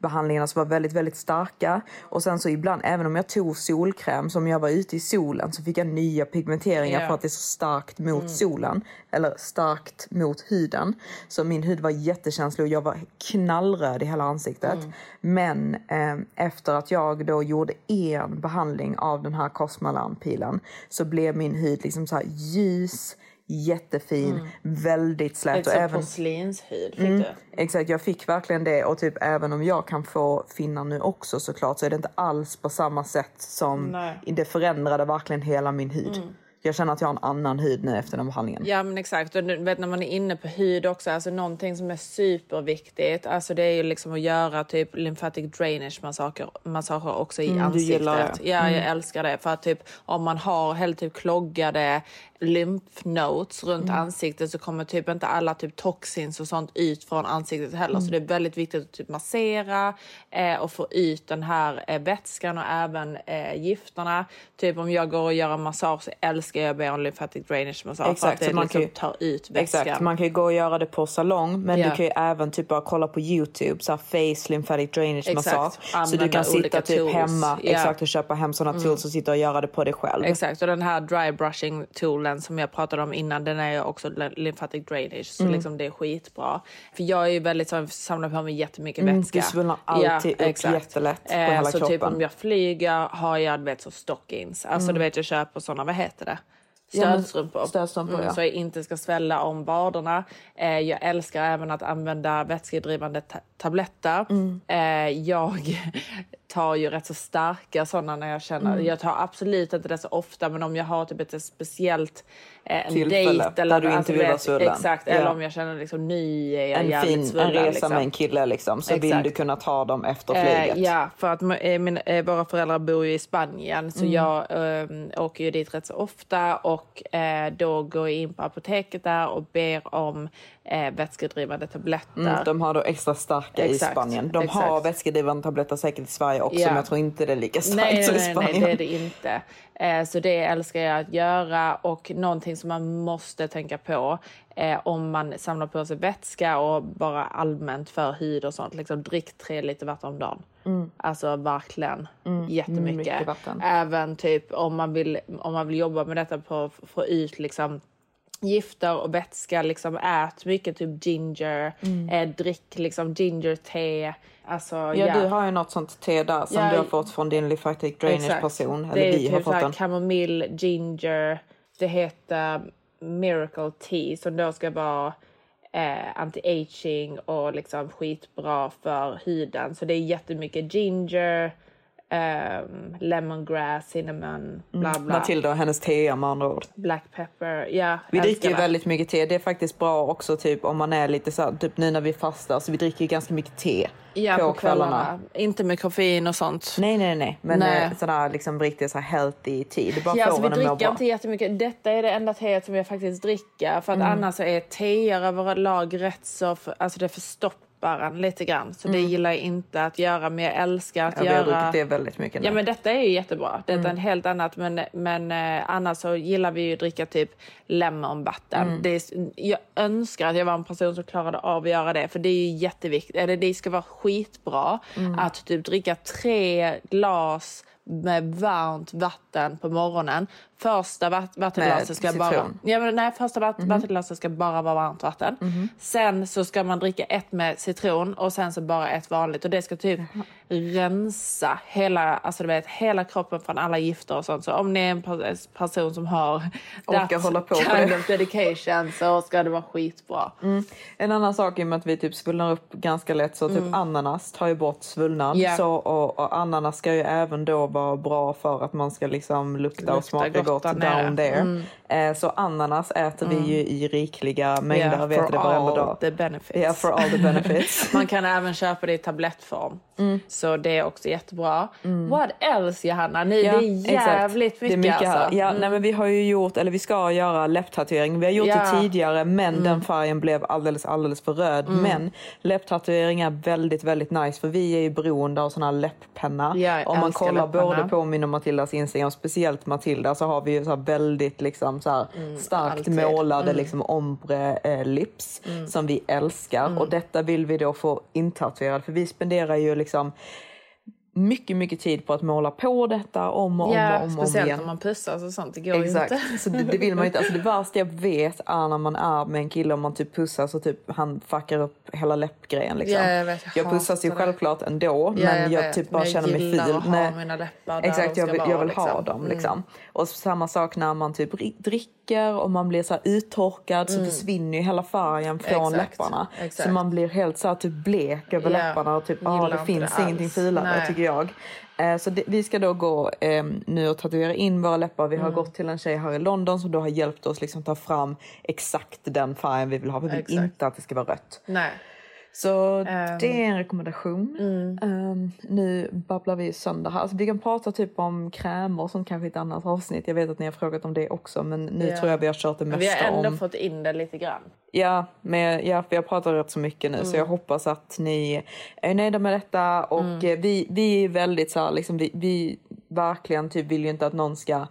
CO2-behandlingarna som var väldigt, väldigt starka. Och sen så ibland, även om jag tog solkräm, som jag var ute i solen, så fick jag nya pigmenteringar
Ja.
för att det är så starkt mot solen. Eller starkt mot huden. Så min hud var jättekänslig och jag var knallröd i hela ansiktet. Men eh, efter att jag då gjorde en behandling av den här Cosmalan-pilen så blev min hud liksom så här ljus, jättefin, väldigt slät.
Lite
och även,
porslinshud fick
Mm,
du.
exakt, jag fick verkligen det. Och typ även om jag kan få finnar nu också såklart så är det inte alls på samma sätt som
Nej.
det förändrade verkligen hela min hud. Jag känner att jag har en annan hud nu efter den behandlingen.
Ja men exakt och du vet när man är inne på hud också, alltså någonting som är superviktigt, alltså det är ju liksom att göra typ lymphatic drainage massager, massager också i
Mm, du
ansiktet.
gillar det.
Ja jag älskar det för att typ om man har helt typ kloggade lymphnodes runt
Mm.
ansiktet så kommer typ inte alla typ toxins och sånt ut från ansiktet heller
Mm.
så det är väldigt viktigt att typ massera eh, och få ut den här eh, vätskan och även eh, gifterna. Typ om jag går och gör en massage så älskar jag att be om lymphatic drainage massage för att
Exakt,
det
man
liksom
kan ju-
tar ut vätskan.
Exakt, man kan ju gå och göra det på salong men
Ja.
du kan ju även typ bara kolla på Youtube, så här face lymphatic drainage
Exakt,
massage. Så du kan sitta typ
tools.
hemma.
Mm.
exakt, och köpa hem sådana tools och sitta och göra det på dig själv.
Exakt, och den här dry brushing toolen som jag pratade om innan, den är ju också ly- lymphatic drainage, så
Mm.
liksom det är skitbra. För jag är ju väldigt så, samlar på mig jättemycket
Mm,
vätska.
du svullnar alltid upp jättelätt på
Eh,
hela
så typ
kroppen.
om jag flyger har jag du vet så stockings, alltså du vet jag köper såna, vad heter det?
Ja, men
Stödstrumpor.
stödstrumpor, ja.
Så jag inte ska svälla om vaderna. Eh, jag älskar även att använda vätskedrivande ta- tabletter.
Mm.
Eh, jag tar ju rätt så starka sådana när jag känner...
Mm.
Jag tar absolut inte det så ofta, men om jag har typ ett speciellt eh, en
Tillfälle
dejt eller
där du inte vill vara
vet,
svullen.
Exakt,
Ja.
eller om jag känner liksom ny är jag
En fin en
svullen.
resa
liksom.
med en kille liksom, så vill
Exakt.
du kunna ta dem efter
Eh,
flyget.
ja, för att eh, min, eh, våra föräldrar bor ju i Spanien
Mm.
så jag eh, åker ju dit rätt så ofta och eh, då går jag in på apoteket där och ber om eh, vätskedrivande tabletter.
Mm, de har då extra starka
Exakt,
i Spanien. De har
exakt.
vätskedrivande tabletter säkert i Sverige också
Ja.
men jag tror inte det är lika starkt
Nej,
som i
nej, nej,
Spanien.
nej, det är det inte. Eh, så det älskar jag att göra och någonting som man måste tänka på eh, om man samlar på sig vätska och bara allmänt för hud och sånt. Liksom, drick tre liter vatten om dagen. Alltså verkligen jättemycket.
Mm. mycket vatten.
Även typ om man vill, om man vill jobba med detta på att få ut liksom gifter och vätska, liksom ät mycket typ ginger, eh, drick liksom ginger te. Alltså,
Mm. Ja, du har ju något sånt te där som
Ja,
du har fått från din lymphatic drainage
Exakt.
person.
Det
Eller
är
vi har
typ
fått
här
den.
kamomill, ginger. Det heter Miracle Tea som då ska vara eh, anti-aging och liksom skitbra för huden. Så det är jättemycket ginger, ehm, lemongrass, cinnamon, bla bla.
Matilda och hennes te med andra ord.
Black pepper. Ja,
Vi dricker ju
det.
väldigt mycket te. Det är faktiskt bra också typ om man är lite så här, typ nu när vi fastar så vi dricker ju ganska mycket te
ja,
på, kvällarna.
Inte med koffein och sånt.
Nej, nej, nej. Men
Nej.
eh, sådär liksom riktigt så här healthy te. Det bara
Ja,
får
vi
en att må
dricker
bra.
inte jättemycket. Detta är det enda teet som jag faktiskt dricker. För att
Mm.
annars så är teer överlag rätt så... För, alltså det förstoppar en lite grann. Så det gillar jag inte att göra. Men jag älskar att
Mm. Ja, vi har
göra...
druckit det väldigt mycket nu.
Ja men detta är ju jättebra. Detta
Mm.
är en helt annat. Men, men eh, annars så gillar vi ju att dricka typ lemonvatten.
Mm.
Det är, jag önskar att jag var en person som klarade av att göra det. För det är ju jätteviktigt. Eller det ska vara skitbra
Mm.
att typ dricka tre glas med varmt vatten på morgonen. Första vatt- vattenglaset ska bara...
citron.
Ja, men nej, första vatt- vattenglaset ska bara vara varmt vatten. Sen så ska man dricka ett med citron och sen så bara ett vanligt. Och det ska typ rensa hela, alltså du vet, hela kroppen från alla gifter och sånt. Så om ni är en pers- person som har
Orkar hålla på
kind of dedication så ska det vara skitbra.
En annan sak i och med att vi typ svullnar upp ganska lätt så typ ananas tar ju bort svullnad.
Ja.
Så, och, och ananas ska ju även då vara bra för att man ska liksom lukta, och
Lukta
smaka
gott där nere.
down there. Eh, så ananas äter vi ju i rikliga mängder,
Yeah,
vet
for
det
all
dag.
the benefits.
Ja, for all the benefits.
Man kan även köpa det i tablettform. Så det är också jättebra. What else Johanna? Ni,
Ja,
det är
exakt.
jävligt
Det är
mycket, alltså.
Ja, nej, men vi har ju gjort, eller vi ska göra läpptatuering. Vi har gjort
Ja.
det tidigare men
Mm.
den färgen blev alldeles, alldeles för röd. Men läpptatuering är väldigt, väldigt nice för vi är ju beroende av sån här läpppenna.
Ja,
Om man kollar
läppenna.
både på min och Matildas Instagram, speciellt Matilda, så har vi ju så väldigt liksom så här starkt
Mm, alltid. Mm.
målade liksom ombre eh, lips som vi älskar. Och detta vill vi då få intatuerat för vi spenderar ju liksom mycket, mycket tid på att måla på detta om och om
Ja,
och om, och om
speciellt
igen.
när man pussas och sånt. Det går
Exakt,
ju inte.
så det, det vill man inte. Alltså det värsta jag vet är när man är med en kille och man typ pussas och typ han fuckar upp hela läppgrejen. Liksom.
Ja, jag vet, jag
jag pussas ju
det.
självklart ändå
Ja,
men jag,
vet.
typ bara
Men
känner mig
gillar
ful.
att ha mina läppar där
Exakt, jag vill, jag vill ha
liksom.
dem. Liksom. Och samma sak när man typ ri- dricker och man blir så här uttorkad så försvinner ju hela färgen från
Mm. Exakt,
läpparna.
exakt.
Så man blir helt så här typ blek över
Ja,
läpparna och typ, ah, det finns
det
ingenting fulare tycker jag. Eh, Så det, vi ska då gå eh, nu och tatuera in våra läppar. Vi har
Mm.
gått till en tjej här i London som då har hjälpt oss liksom ta fram exakt den färgen vi vill ha. Vi vill
Exakt.
inte att det ska vara rött.
Nej.
Så
Ehm.
det är en rekommendation.
Mm.
Ehm, nu babblar vi sönder här. Alltså, vi kan prata typ om krämer och sånt kanske i ett annat avsnitt. Jag vet att ni har frågat om det också men nu
Ja.
tror jag vi har kört det mesta
vi har ändå
om.
fått in det lite grann.
Ja, men ja, vi har pratat rätt så mycket nu så
Mm.
jag hoppas att ni är nöjda med detta och
Mm.
vi, vi är väldigt så här, liksom, vi, vi verkligen typ vill ju inte att någon ska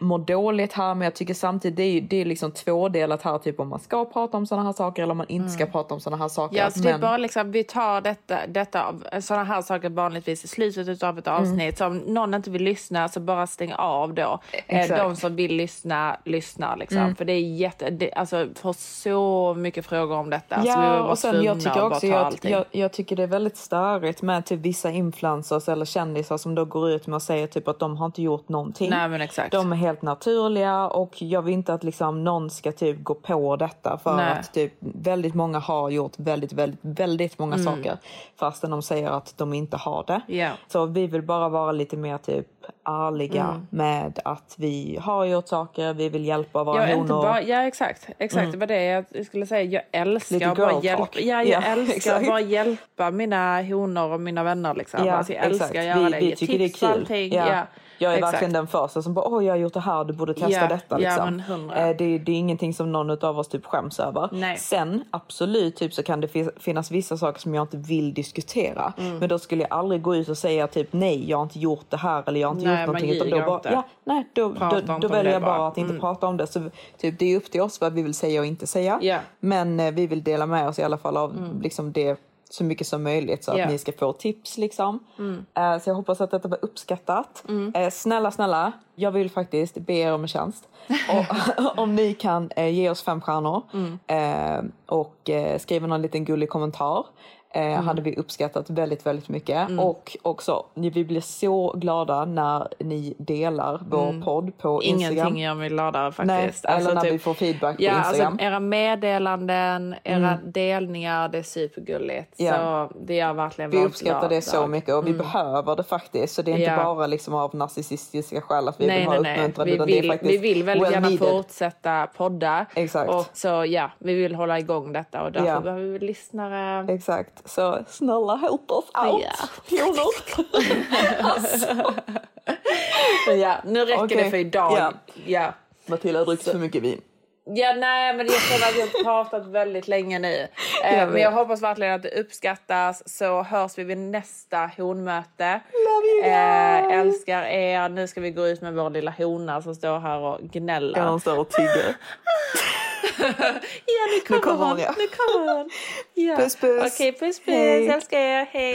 må dåligt här men jag tycker samtidigt det är, det är liksom tvådelat här typ om man ska prata om sådana här saker eller om man inte ska prata om sådana här saker.
Mm. Ja, så det är
Men-
bara liksom, vi tar detta, detta av sådana här saker vanligtvis i slutet av ett
Mm.
avsnitt. Så om någon inte vill lyssna så bara stäng av då. Eh,
Exakt.
De som vill lyssna, lyssnar liksom.
Mm.
För det är jätte, det, alltså får så mycket frågor om detta. så vi var
Ja,
bara
och sen jag tycker också jag, jag, jag tycker det är väldigt störigt med typ vissa influencers eller kändisar som då går ut med och säger typ att de har inte gjort någonting.
Nej men exakt.
De är helt naturliga och jag vill inte att liksom någon ska typ gå på detta för
Nej.
att typ väldigt många har gjort väldigt, väldigt, väldigt många
Mm.
saker fastän de säger att de inte har det.
Ja.
Så vi vill bara vara lite mer typ ärliga
Mm.
med att vi har gjort saker, vi vill hjälpa våra
Jag
honor.
bara, ja exakt, exakt
Mm.
det var det jag skulle säga. Jag älskar bara
talk.
ja, jag
Ja,
älskar bara hjälpa mina honor och mina vänner. Liksom.
Ja,
alltså, jag älskar
exakt.
att göra
vi,
det.
Vi tycker det är
tips
kul.
allting.
Ja.
Ja.
Jag är
exakt.
verkligen den första som bara, åh jag har gjort det här, du borde testa
Ja,
detta. Liksom.
hundra.
Eh, det, det är ingenting som någon av oss typ skäms över.
Nej.
Sen absolut typ, så kan det fi- finnas vissa saker som jag inte vill diskutera.
Mm.
Men då skulle jag aldrig gå ut och säga typ nej, jag har inte gjort det här eller jag har inte
Nej,
gjort någonting. Utan då, bara,
inte.
ja, nej, då,
Prata
då, då väljer jag bara att inte
Mm.
prata om det. Så typ, det är upp till oss vad vi vill säga och inte säga.
Ja.
Men eh, vi vill dela med oss i alla fall av liksom det så mycket som möjligt så att ni ska få tips liksom.
Mm.
Eh, Så jag hoppas att detta var uppskattat. Eh, Snälla, snälla, jag vill faktiskt be er om en tjänst. Och, om ni kan eh, ge oss fem stjärnor
Mm.
och skriva någon liten gullig kommentar. Eh,
Mm.
hade vi uppskattat väldigt, väldigt mycket. Och också, vi blir så glada när ni delar vår podd på Instagram.
Mm. Ingenting gör mig gladare
Nej,
faktiskt. Alltså,
eller när vi får feedback på
ja,
Instagram.
Alltså, era meddelanden, era delningar, det är supergulligt.
Ja.
Så det gör verkligen
Vi uppskattar det så mycket och vi behöver det faktiskt. Så det är inte
Ja.
bara liksom av narcissistiska skäl att vi
Nej,
vill ha
nej, nej.
uppmuntran. Utan det är
vill,
faktiskt
vi vill väldigt
well
gärna
needed.
fortsätta podda.
Exakt.
Och så ja, vi vill hålla igång detta och därför
Ja.
behöver vi lyssnare.
Exakt. Så snälla help oss out. Honor.
Men ja, nu räcker
Okej.
det för idag.
Ja.
Ja.
Matilda har druckit för mycket vin.
Ja, nej, men jag känner att vi har pratat väldigt länge nu. Eh, men jag hoppas verkligen att det uppskattas. Så hörs vi vid nästa honmöte.
Love you
Eh, älskar er. Nu ska vi gå ut med vår lilla hona som står här och gnäller.
Ja, hon står och tigger.
Ja, nu kommer,
kommer hon,
hon.
ja.
Nu kommer hon. Ja.
Puss, puss.
Okej, puss puss.
Hej.
Älskar er. Hej.